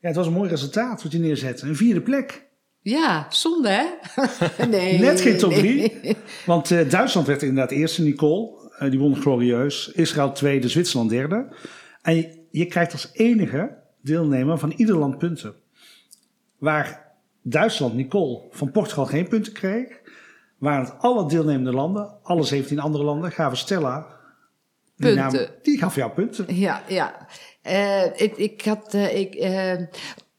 S3: Ja, het was een mooi resultaat wat je neerzette. Een vierde plek.
S1: Ja, zonde hè? nee.
S3: Net geen top
S1: nee.
S3: drie. Want eh, Duitsland werd inderdaad eerste, Nicole. Eh, die won glorieus. Israël tweede, Zwitserland derde. En je, je krijgt als enige deelnemer van ieder land punten. Waar Duitsland, Nicole, van Portugal geen punten kreeg... waren het alle deelnemende landen, alle 17 andere landen, gaven Stella... die
S1: Punten.
S3: naam- die gaf jou punten.
S1: Ja, ja. Eh, ik, ik had. eh, ik, eh,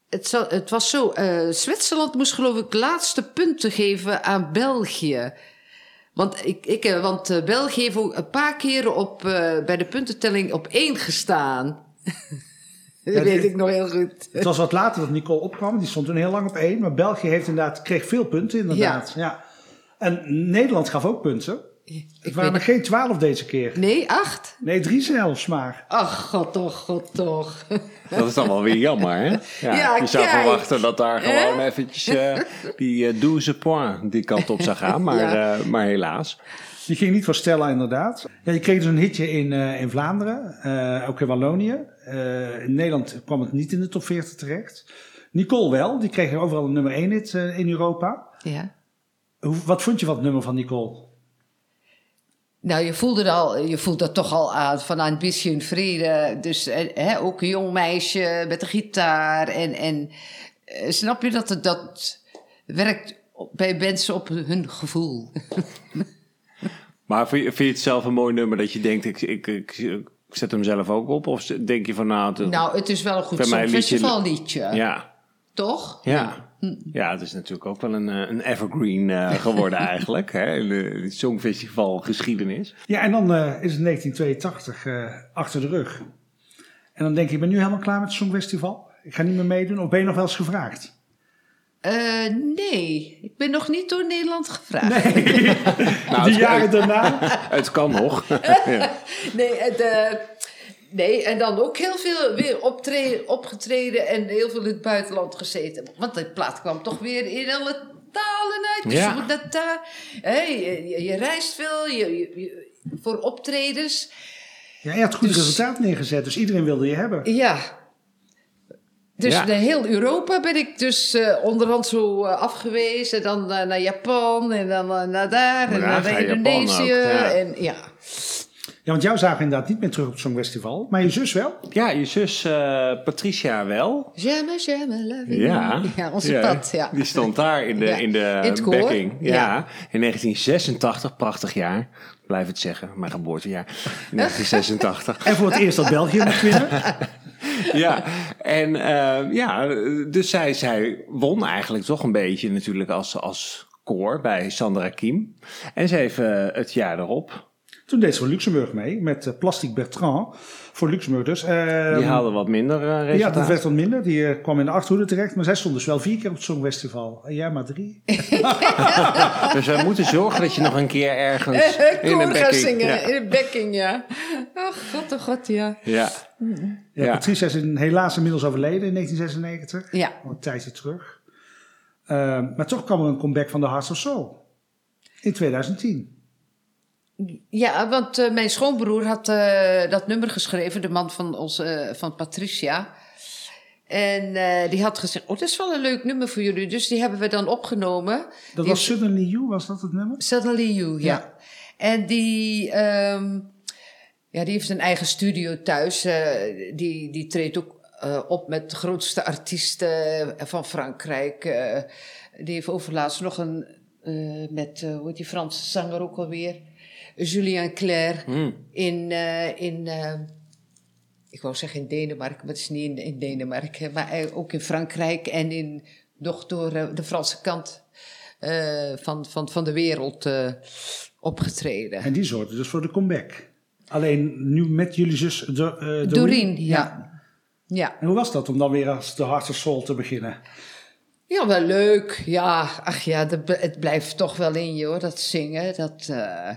S1: het, zal- het was zo. Zwitserland moest, geloof ik, laatste punten geven aan België. Want, ik, ik, want België heeft ook een paar keren op, bij de puntentelling op één gestaan. dat
S3: Ja,
S1: weet ik nog heel goed.
S3: Het was wat later dat Nicole opkwam. Die stond toen heel lang op één. Maar België heeft inderdaad, kreeg veel punten inderdaad. Ja. En Nederland gaf ook punten.
S1: Ik
S3: Het waren er geen twaalf deze keer.
S1: Nee, acht?
S3: Nee, drie zelfs maar.
S1: Ach, god toch, god toch.
S2: Dat is dan wel weer jammer, hè? Ja,
S1: Ja,
S2: je zou
S1: kijk.
S2: verwachten dat daar gewoon eventjes eh, die eh 12 point die kant op zou gaan, maar,
S1: Ja.
S2: eh, maar helaas.
S3: Die ging niet voor Stella inderdaad. Ja, je kreeg dus een hitje in, eh, in Vlaanderen. eh, ook in Wallonië. Eh, in Nederland kwam het niet in de top 40 terecht. Nicole wel. Die kreeg overal een nummer 1 hit in Europa.
S1: Ja.
S3: Hoe, wat vond je van het nummer van Nicole?
S1: Nou, je voelde, er al, je voelt dat toch al aan van een beetje vrede. Dus hè, ook een jong meisje met een gitaar. En, en snap je dat het dat werkt bij mensen op hun gevoel?
S2: Maar vind je, vind je het zelf een mooi nummer dat je denkt, ik, ik, ik, ik zet hem zelf ook op? Of denk je van, nou, het-
S1: nou, het is wel een goed festivalliedje,
S2: ja,
S1: toch?
S2: ja. Ja, het is natuurlijk ook wel een, eh, een evergreen eh, geworden eigenlijk, hè, in de, Songfestival geschiedenis.
S3: Ja, en dan eh, is het 1982 eh, achter de rug. En dan denk je, ik ben nu helemaal klaar met het Songfestival. Ik ga niet meer meedoen. Of ben je nog wel eens gevraagd?
S1: Eh, nee, ik ben nog niet door Nederland gevraagd.
S2: Nou,
S3: Die
S2: het,
S3: jaren daarna.
S2: het kan nog. ja.
S1: Nee, het, eh, nee, en dan ook heel veel weer optre- opgetreden en heel veel in het buitenland gezeten. Want de plaat kwam toch weer in alle talen uit. Dus
S2: Ja.
S1: je moet dat daar. je, je, je reist veel je, je- je- voor optredens.
S3: Ja, je had goed
S1: Dus-
S3: resultaat neergezet. Dus iedereen wilde je hebben.
S1: Ja. Dus
S2: Ja.
S1: de heel Europa ben ik dus eh, onderhand zo eh, afgewezen. En dan eh, naar Japan en dan naar daar en naar Indonesië.
S2: ook, ja.
S1: En, ja.
S3: Ja, want jou zagen we inderdaad niet meer terug op het Songfestival. Maar je zus wel.
S2: ja, je zus eh, Patricia wel.
S1: Jamais, jamais, la vie.
S2: Ja,
S1: ja onze pad, ja.
S2: Die stond daar in de,
S1: Ja,
S2: in de
S1: in het koor,
S2: backing. Ja.
S1: ja.
S2: in 1986, prachtig jaar. Blijf het zeggen, mijn geboortejaar. 1986.
S3: En voor het eerst dat België mocht winnen.
S2: ja, en eh, ja, dus zij, zij won eigenlijk toch een beetje natuurlijk als, als koor bij Sandra Kiem. En ze heeft eh, het jaar erop,
S3: Toen deed ze voor Luxemburg mee. Met eh, Plastic Bertrand. Voor Luxemburg dus. Ehm,
S2: die haalde wat minder eh
S3: ja,
S2: resultaat.
S3: dat werd wat minder. Die eh, kwam in de achterhoede terecht. Maar zij stond dus wel vier keer op het Songfestival. En jij maar drie.
S2: Dus wij moeten zorgen dat je nog een keer ergens in een
S1: gaan
S2: backing...
S1: zingen,
S2: Ja.
S1: in een backing, ja. Oh god, oh god, ja.
S2: Ja.
S3: Ja,
S2: Ja.
S3: Patricia is in- helaas inmiddels overleden in 1996.
S1: Ja.
S3: Al een tijdje terug. Ehm, maar toch kwam er een comeback van de Hearts of Soul. In 2010.
S1: Ja, want eh, mijn schoonbroer had eh, dat nummer geschreven, de man van, ons, eh, van Patricia. En die had gezegd, oh, dat is wel een leuk nummer voor jullie. Dus die hebben we dan opgenomen.
S3: Dat
S1: Die
S3: was Suddenly You, was dat het nummer?
S1: Suddenly You, ja.
S3: Ja.
S1: En die, ehm, ja, die heeft een eigen studio thuis. Die, die treedt ook op met de grootste artiesten van Frankrijk. Die heeft overlaatst nog een, met, hoe heet die Franse zanger ook alweer? Julien Clerc
S2: Hmm.
S1: in, eh, in eh, ik wou zeggen in Denemarken, maar het is niet in, in Denemarken, maar eh, ook in Frankrijk en in, nog door de Franse kant eh, van, van, van de wereld eh, opgetreden.
S3: En die zorgde dus voor de comeback. Alleen nu met jullie zus Do, eh, Doreen.
S1: Doreen, ja. ja.
S3: En hoe was dat om dan weer als de Heart of Soul te beginnen?
S1: Ja, wel leuk. Ja, ach ja, de- het blijft toch wel in je hoor, dat zingen. Dat, eh,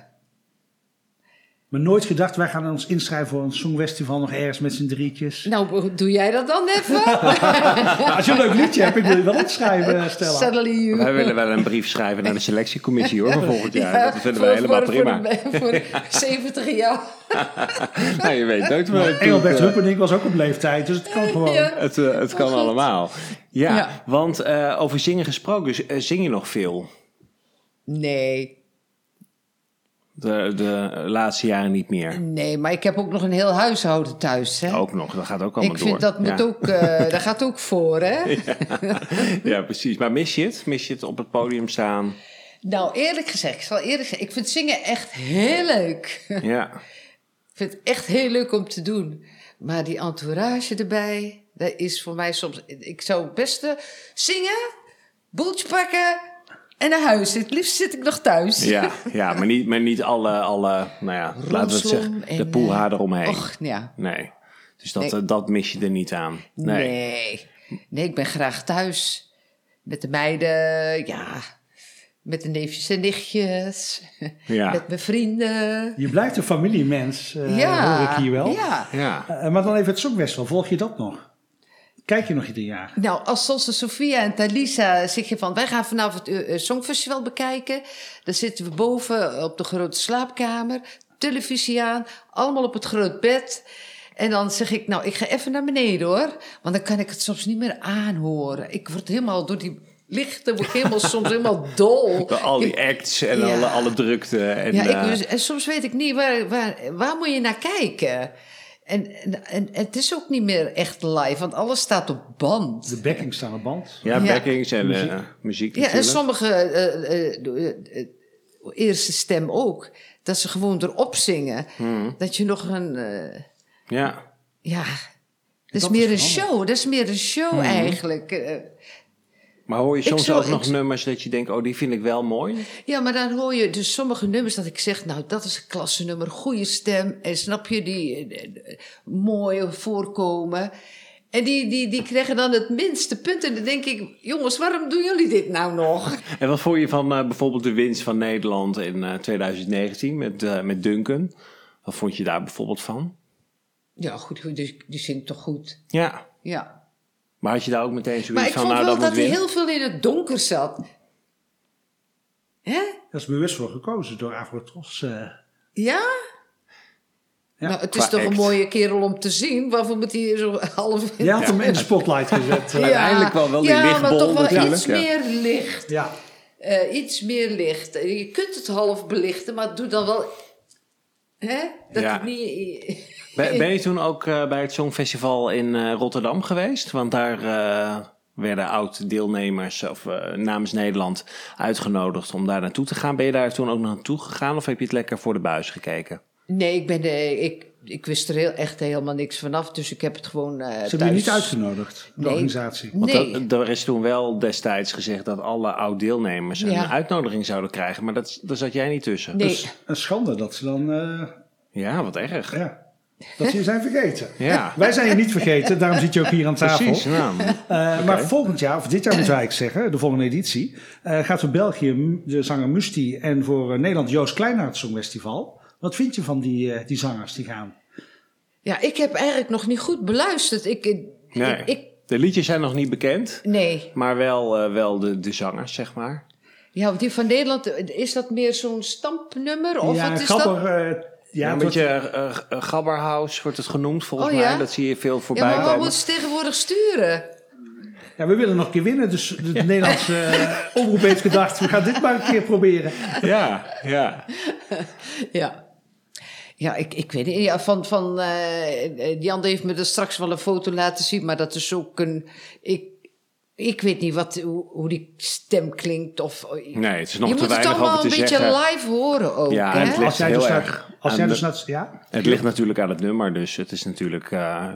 S3: Maar nooit gedacht, wij gaan ons inschrijven voor een songfestival nog ergens met z'n drietjes.
S1: Nou, doe jij dat dan even?
S3: Nou, als je een leuk liedje hebt, ik wil je wel inschrijven, Stella.
S1: Suddenly you.
S2: Wij willen wel een brief schrijven naar de selectiecommissie hoor, voor volgend jaar. dat vinden we helemaal
S1: voor-
S2: prima.
S1: Voor, voor 70 jaar.
S2: Nou, je weet nooit wel.
S3: Engelbert
S2: eh,
S3: was ook op leeftijd, dus het kan gewoon.
S1: Ja.
S2: Het, eh, het kan
S1: Oh,
S2: allemaal. Ja,
S1: Ja.
S2: want eh, over zingen gesproken, eh, zing je nog veel?
S1: Nee,
S2: De, de laatste jaren niet meer.
S1: nee, maar ik heb ook nog een heel huishouden thuis. Hè?
S2: Ook nog, dat gaat ook allemaal
S1: ik
S2: door.
S1: vind dat moet ook, eh dat gaat ook voor, hè?
S2: Ja, precies. Maar mis je het? Mis je het op het podium staan?
S1: Nou, eerlijk gezegd, ik zal eerlijk zeggen, ik vind zingen echt heel leuk.
S2: Ja.
S1: Ik vind het echt heel leuk om te doen. Maar die entourage erbij, dat is voor mij soms... Ik zou het beste zingen, boeltje pakken en naar huis. Het liefst zit ik nog thuis.
S2: Ja, ja maar, niet, maar niet alle, alle nou ja, laten we het zeggen, de poelhaar
S1: eh,
S2: eromheen.
S1: Och, ja.
S2: Nee. Dus dat,
S1: Nee.
S2: eh, dat mis je er niet aan. Nee.
S1: Nee. nee. ik ben graag thuis. Met de meiden, ja. Met de neefjes en nichtjes.
S2: Ja.
S1: Met mijn vrienden.
S3: Je blijft een familiemens, eh,
S1: ja.
S3: hoor ik hier wel.
S1: Ja.
S2: Ja.
S3: Maar dan even het Songfestival, volg je dat nog? Kijk je nog ieder jaar?
S1: Nou, als Solse Sofia en Talisa zeg je van... wij gaan vanavond het eh, Songfestival bekijken. Dan zitten we boven op de grote slaapkamer. Televisie aan, allemaal op het groot bed. En dan zeg ik, nou, ik ga even naar beneden hoor. Want dan kan ik het soms niet meer aanhoren. Ik word helemaal door die lichten... word ik helemaal soms helemaal dol.
S2: Door al die acts en
S1: Ja.
S2: alle, alle drukte. En,
S1: Ja,
S2: eh,
S1: ik, dus- en soms weet ik niet, waar, waar, waar moet je naar kijken? En, en, en het is ook niet meer echt live, want alles staat op band.
S3: De backings staan op band.
S2: ja,
S1: Ja.
S2: backings en muziek, muziek
S1: Ja, en sommige eh, eh, eh, eh, eerste stem ook. Dat ze gewoon erop zingen.
S2: Hmm.
S1: Dat je nog een... eh,
S2: Ja.
S1: ja, dat is
S3: Dat
S1: meer
S3: is
S1: een show. Dat is meer een show
S2: Hmm.
S1: eigenlijk.
S2: Maar hoor je soms
S1: zou-
S2: ook nog nummers dat je denkt, oh, die vind ik wel mooi?
S1: Ja, maar dan hoor je dus sommige nummers dat ik zeg... nou, dat is een klasse nummer, goede stem. En snap je, die eh, eh, mooie voorkomen. En die, die, die krijgen dan het minste punt. En dan denk ik, jongens, waarom doen jullie dit nou nog?
S2: En wat vond je van eh, bijvoorbeeld de winst van Nederland in eh, 2019 met, met Duncan? Wat vond je daar bijvoorbeeld van?
S1: Ja, goed, goed, die, die zingt toch goed.
S2: Ja.
S1: Ja.
S2: Maar had je daar ook meteen zoiets
S1: Maar ik
S2: van,
S1: vond
S2: nou,
S1: wel
S2: dat
S1: dat hij
S2: winnen?
S1: heel veel in het donker zat. Hè?
S3: Dat is bewust voor gekozen door Avrotros. eh.
S1: Ja?
S3: Ja,
S1: nou, het is
S2: qua
S1: toch
S2: act.
S1: een mooie kerel om te zien. Waarvoor moet hij zo half...
S3: Je had hem in de spotlight gezet. eh.
S2: uiteindelijk wel- wel die
S1: ja, maar
S2: lichtbol
S1: toch wel
S2: natuurlijk,
S1: iets
S2: ja.
S1: meer licht.
S3: Ja.
S1: Eh, iets meer licht. Eh, Je kunt het half belichten, maar doe dan wel... Hè? Dat
S2: Ja.
S1: het niet...
S2: Ben, ben je toen ook eh, bij het Songfestival in eh, Rotterdam geweest? Want daar eh, werden oud-deelnemers of namens Nederland uitgenodigd om daar naartoe te gaan. Ben je daar toen ook naartoe gegaan of heb je het lekker voor de buis gekeken?
S1: Nee, ik, ben de, ik, ik wist er heel, echt helemaal niks vanaf. Dus ik heb het gewoon eh
S3: Ze hebben je niet
S1: thuis-
S3: uitgenodigd, de
S1: Nee.
S3: organisatie.
S2: Want
S1: Nee.
S2: dat- er is toen wel destijds gezegd dat alle oud-deelnemers een
S1: Ja.
S2: uitnodiging zouden krijgen. Maar dat, daar zat jij niet tussen.
S1: Nee.
S3: Dus een schande dat ze dan... eh,
S2: Ja, wat erg.
S3: ja, dat ze je zijn vergeten.
S2: Ja,
S3: Wij zijn je niet vergeten, daarom zit je ook hier aan tafel.
S2: precies. Nou,
S3: Eh, Maar volgend jaar, of dit jaar moet ik eigenlijk zeggen, de volgende editie, eh, gaat voor België de zanger Musti en voor eh, Nederland Joost Kleinaert Songfestival. Wat vind je van die, eh, die zangers die gaan?
S1: Ja, ik heb eigenlijk nog niet goed beluisterd. Ik, ik,
S2: nee.
S1: ik, ik-
S2: de liedjes zijn nog niet bekend.
S1: nee.
S2: Maar wel, eh, wel de, de zangers, zeg maar.
S1: Ja, want die van Nederland, is dat meer zo'n stampnummer? Of
S3: ja,
S1: wat is
S3: Gabber,
S1: dat?
S2: Ja,
S3: ja,
S2: een
S3: het wordt-
S2: beetje eh, Gabberhouse wordt het genoemd volgens
S1: Oh,
S2: mij.
S1: ja?
S2: Dat zie je veel
S1: Ja,
S2: voorbij
S1: maar wat
S2: komen.
S1: moeten ze tegenwoordig sturen?
S3: Ja, we willen nog een keer winnen. Dus de Nederlandse omroep heeft gedacht, we gaan dit maar een keer proberen.
S2: Ja, ja.
S1: Ja. Ja, ik, ik weet niet. Ja, van, van, eh, Jan heeft me er straks wel een foto laten zien, maar dat is ook een... Ik, ik weet niet wat, hoe, hoe die stem klinkt. Of,
S2: Nee, het is nog
S1: je
S2: te
S1: moet het
S2: weinig
S1: allemaal
S2: over te
S1: een beetje live horen ook,
S2: Ja,
S1: hè?
S2: en het ligt
S3: Als jij
S2: heel
S3: dus
S2: erg
S3: naar, als jij
S2: de-
S3: dus naar, ja,
S2: Het ligt natuurlijk aan het nummer, dus het is natuurlijk... eh, eh,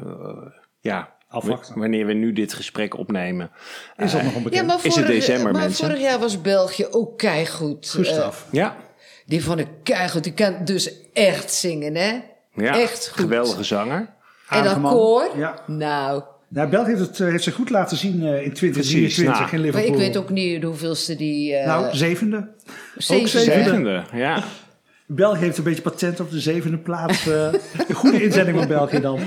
S2: ja,
S3: Afwachten.
S2: wanneer we nu dit gesprek opnemen.
S3: is dat nog
S1: Ja,
S3: onbekend.
S1: maar
S2: Is het
S1: vorig,
S2: december,
S1: maar
S2: mensen?
S1: vorig jaar was België ook keigoed.
S3: Gustav.
S2: Ja,
S1: Eh, die vond ik keigoed. Die kan dus echt zingen, hè?
S2: ja.
S1: Echt goed.
S2: geweldige zanger.
S1: En dat koor?
S3: Ja.
S1: Nou,
S3: Nou, België heeft, het, eh, heeft zich goed laten zien eh, in 2023
S2: nou,
S3: in
S1: maar
S3: Liverpool.
S1: ik weet ook niet hoeveelste die... eh
S3: Nou, zevende.
S1: zevende.
S3: zevende.
S2: Zevende, ja.
S3: België heeft een beetje patent op de zevende plaats. eh, een goede inzending van België dan.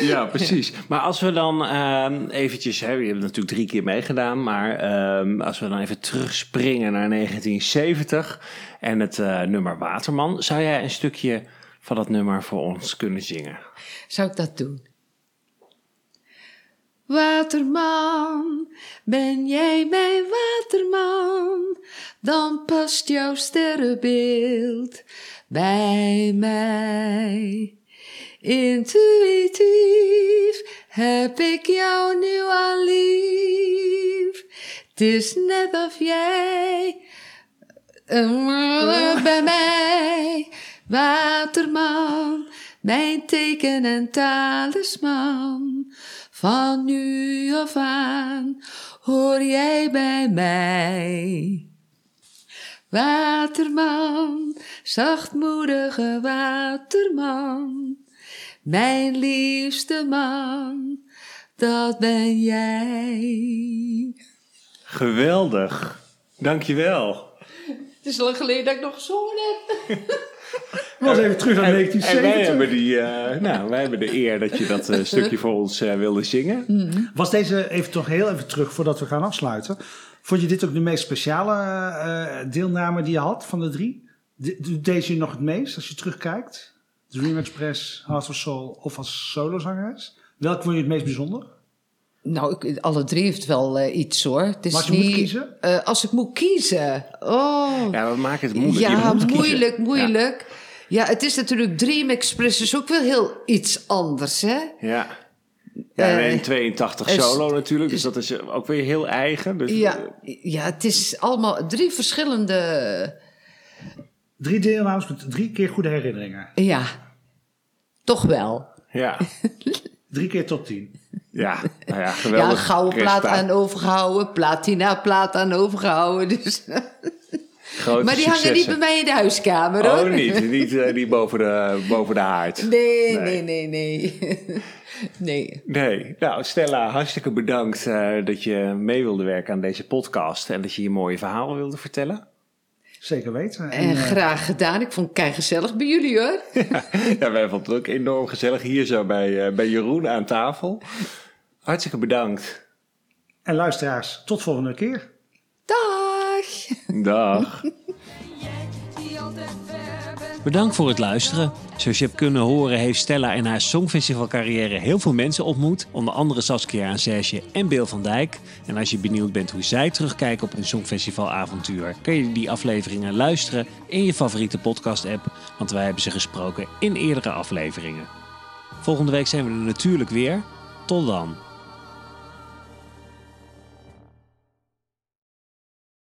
S2: Ja, precies. Maar als we dan ehm, eventjes, hè, we hebben natuurlijk drie keer meegedaan, maar ehm, als we dan even terugspringen naar 1970 en het eh, nummer Waterman, zou jij een stukje van dat nummer voor ons kunnen zingen?
S1: Zou ik dat doen? Waterman, ben jij mijn waterman? Dan past jouw sterrenbeeld bij mij. Intuïtief heb ik jou nu al lief. Het is net of jij eh, bij mij, waterman, mijn teken en talisman. Van nu af aan hoor jij bij mij. Waterman, zachtmoedige waterman, mijn liefste man, dat ben jij.
S2: Geweldig. Dankjewel.
S1: Het is lang geleden dat ik nog gezongen heb.
S3: We was even terug naar
S2: En, en wij
S3: 1970.
S2: hebben, die, eh, nou, wij hebben de eer dat je dat eh, stukje voor ons eh, wilde zingen.
S3: Was deze, even toch heel even terug voordat we gaan afsluiten. Vond je dit ook de meest speciale eh, deelname die je had van de drie? Doet deze je nog het meest als je terugkijkt? Dream Express, Heart of Soul of als solozangeres? Welk vond je het meest bijzonder?
S1: Nou, ik, alle drie heeft wel eh, iets hoor. Het is
S3: Maar als je
S1: niet,
S3: moet kiezen?
S1: eh, als ik moet kiezen. Oh.
S2: Ja, we maken het moeilijk.
S1: Ja,
S2: kiezen.
S1: moeilijk, moeilijk. Ja. het is natuurlijk Dream Express is ook wel heel iets anders, hè?
S2: Ja. Ja,
S1: Eh,
S2: en 82
S1: is-
S2: solo natuurlijk, dus dat is ook weer heel eigen. Dus,
S1: Ja, ja, het is allemaal drie verschillende.
S3: Drie deelnames met drie keer goede herinneringen.
S1: Ja, toch wel.
S2: Ja,
S3: Drie keer top 10.
S2: ja, nou ja,
S1: Ja,
S2: geweldig.
S1: een gouden plaat aan overgehouden, platina plaat aan overgehouden. Dus.
S2: Grote
S1: maar die hangen niet bij mij in de huiskamer hoor.
S2: Oh, niet. Niet, eh, niet boven, de, boven de haard.
S1: Nee,
S2: Nee.
S1: nee, nee, nee. nee.
S2: Nee. Nou, Stella, hartstikke bedankt eh, dat je mee wilde werken aan deze podcast. En dat je je mooie verhalen wilde vertellen.
S3: Zeker weten.
S1: En
S3: eh,
S1: graag gedaan. Ik vond het kei gezellig bij jullie hoor.
S2: Ja, wij vonden het ook enorm gezellig hier zo bij, eh, bij Jeroen aan tafel. Hartstikke bedankt.
S3: en luisteraars, tot volgende keer.
S1: Dag!
S2: Dag.
S4: Bedankt voor het luisteren. Zoals je hebt kunnen horen heeft Stella in haar songfestivalcarrière heel veel mensen ontmoet. Onder andere Saskia Serge en Beel van Dijk. En als je benieuwd bent hoe zij terugkijken op hun songfestivalavontuur... kun je die afleveringen luisteren in je favoriete podcast-app. Want wij hebben ze gesproken in eerdere afleveringen. Volgende week zijn we er natuurlijk weer. Tot dan.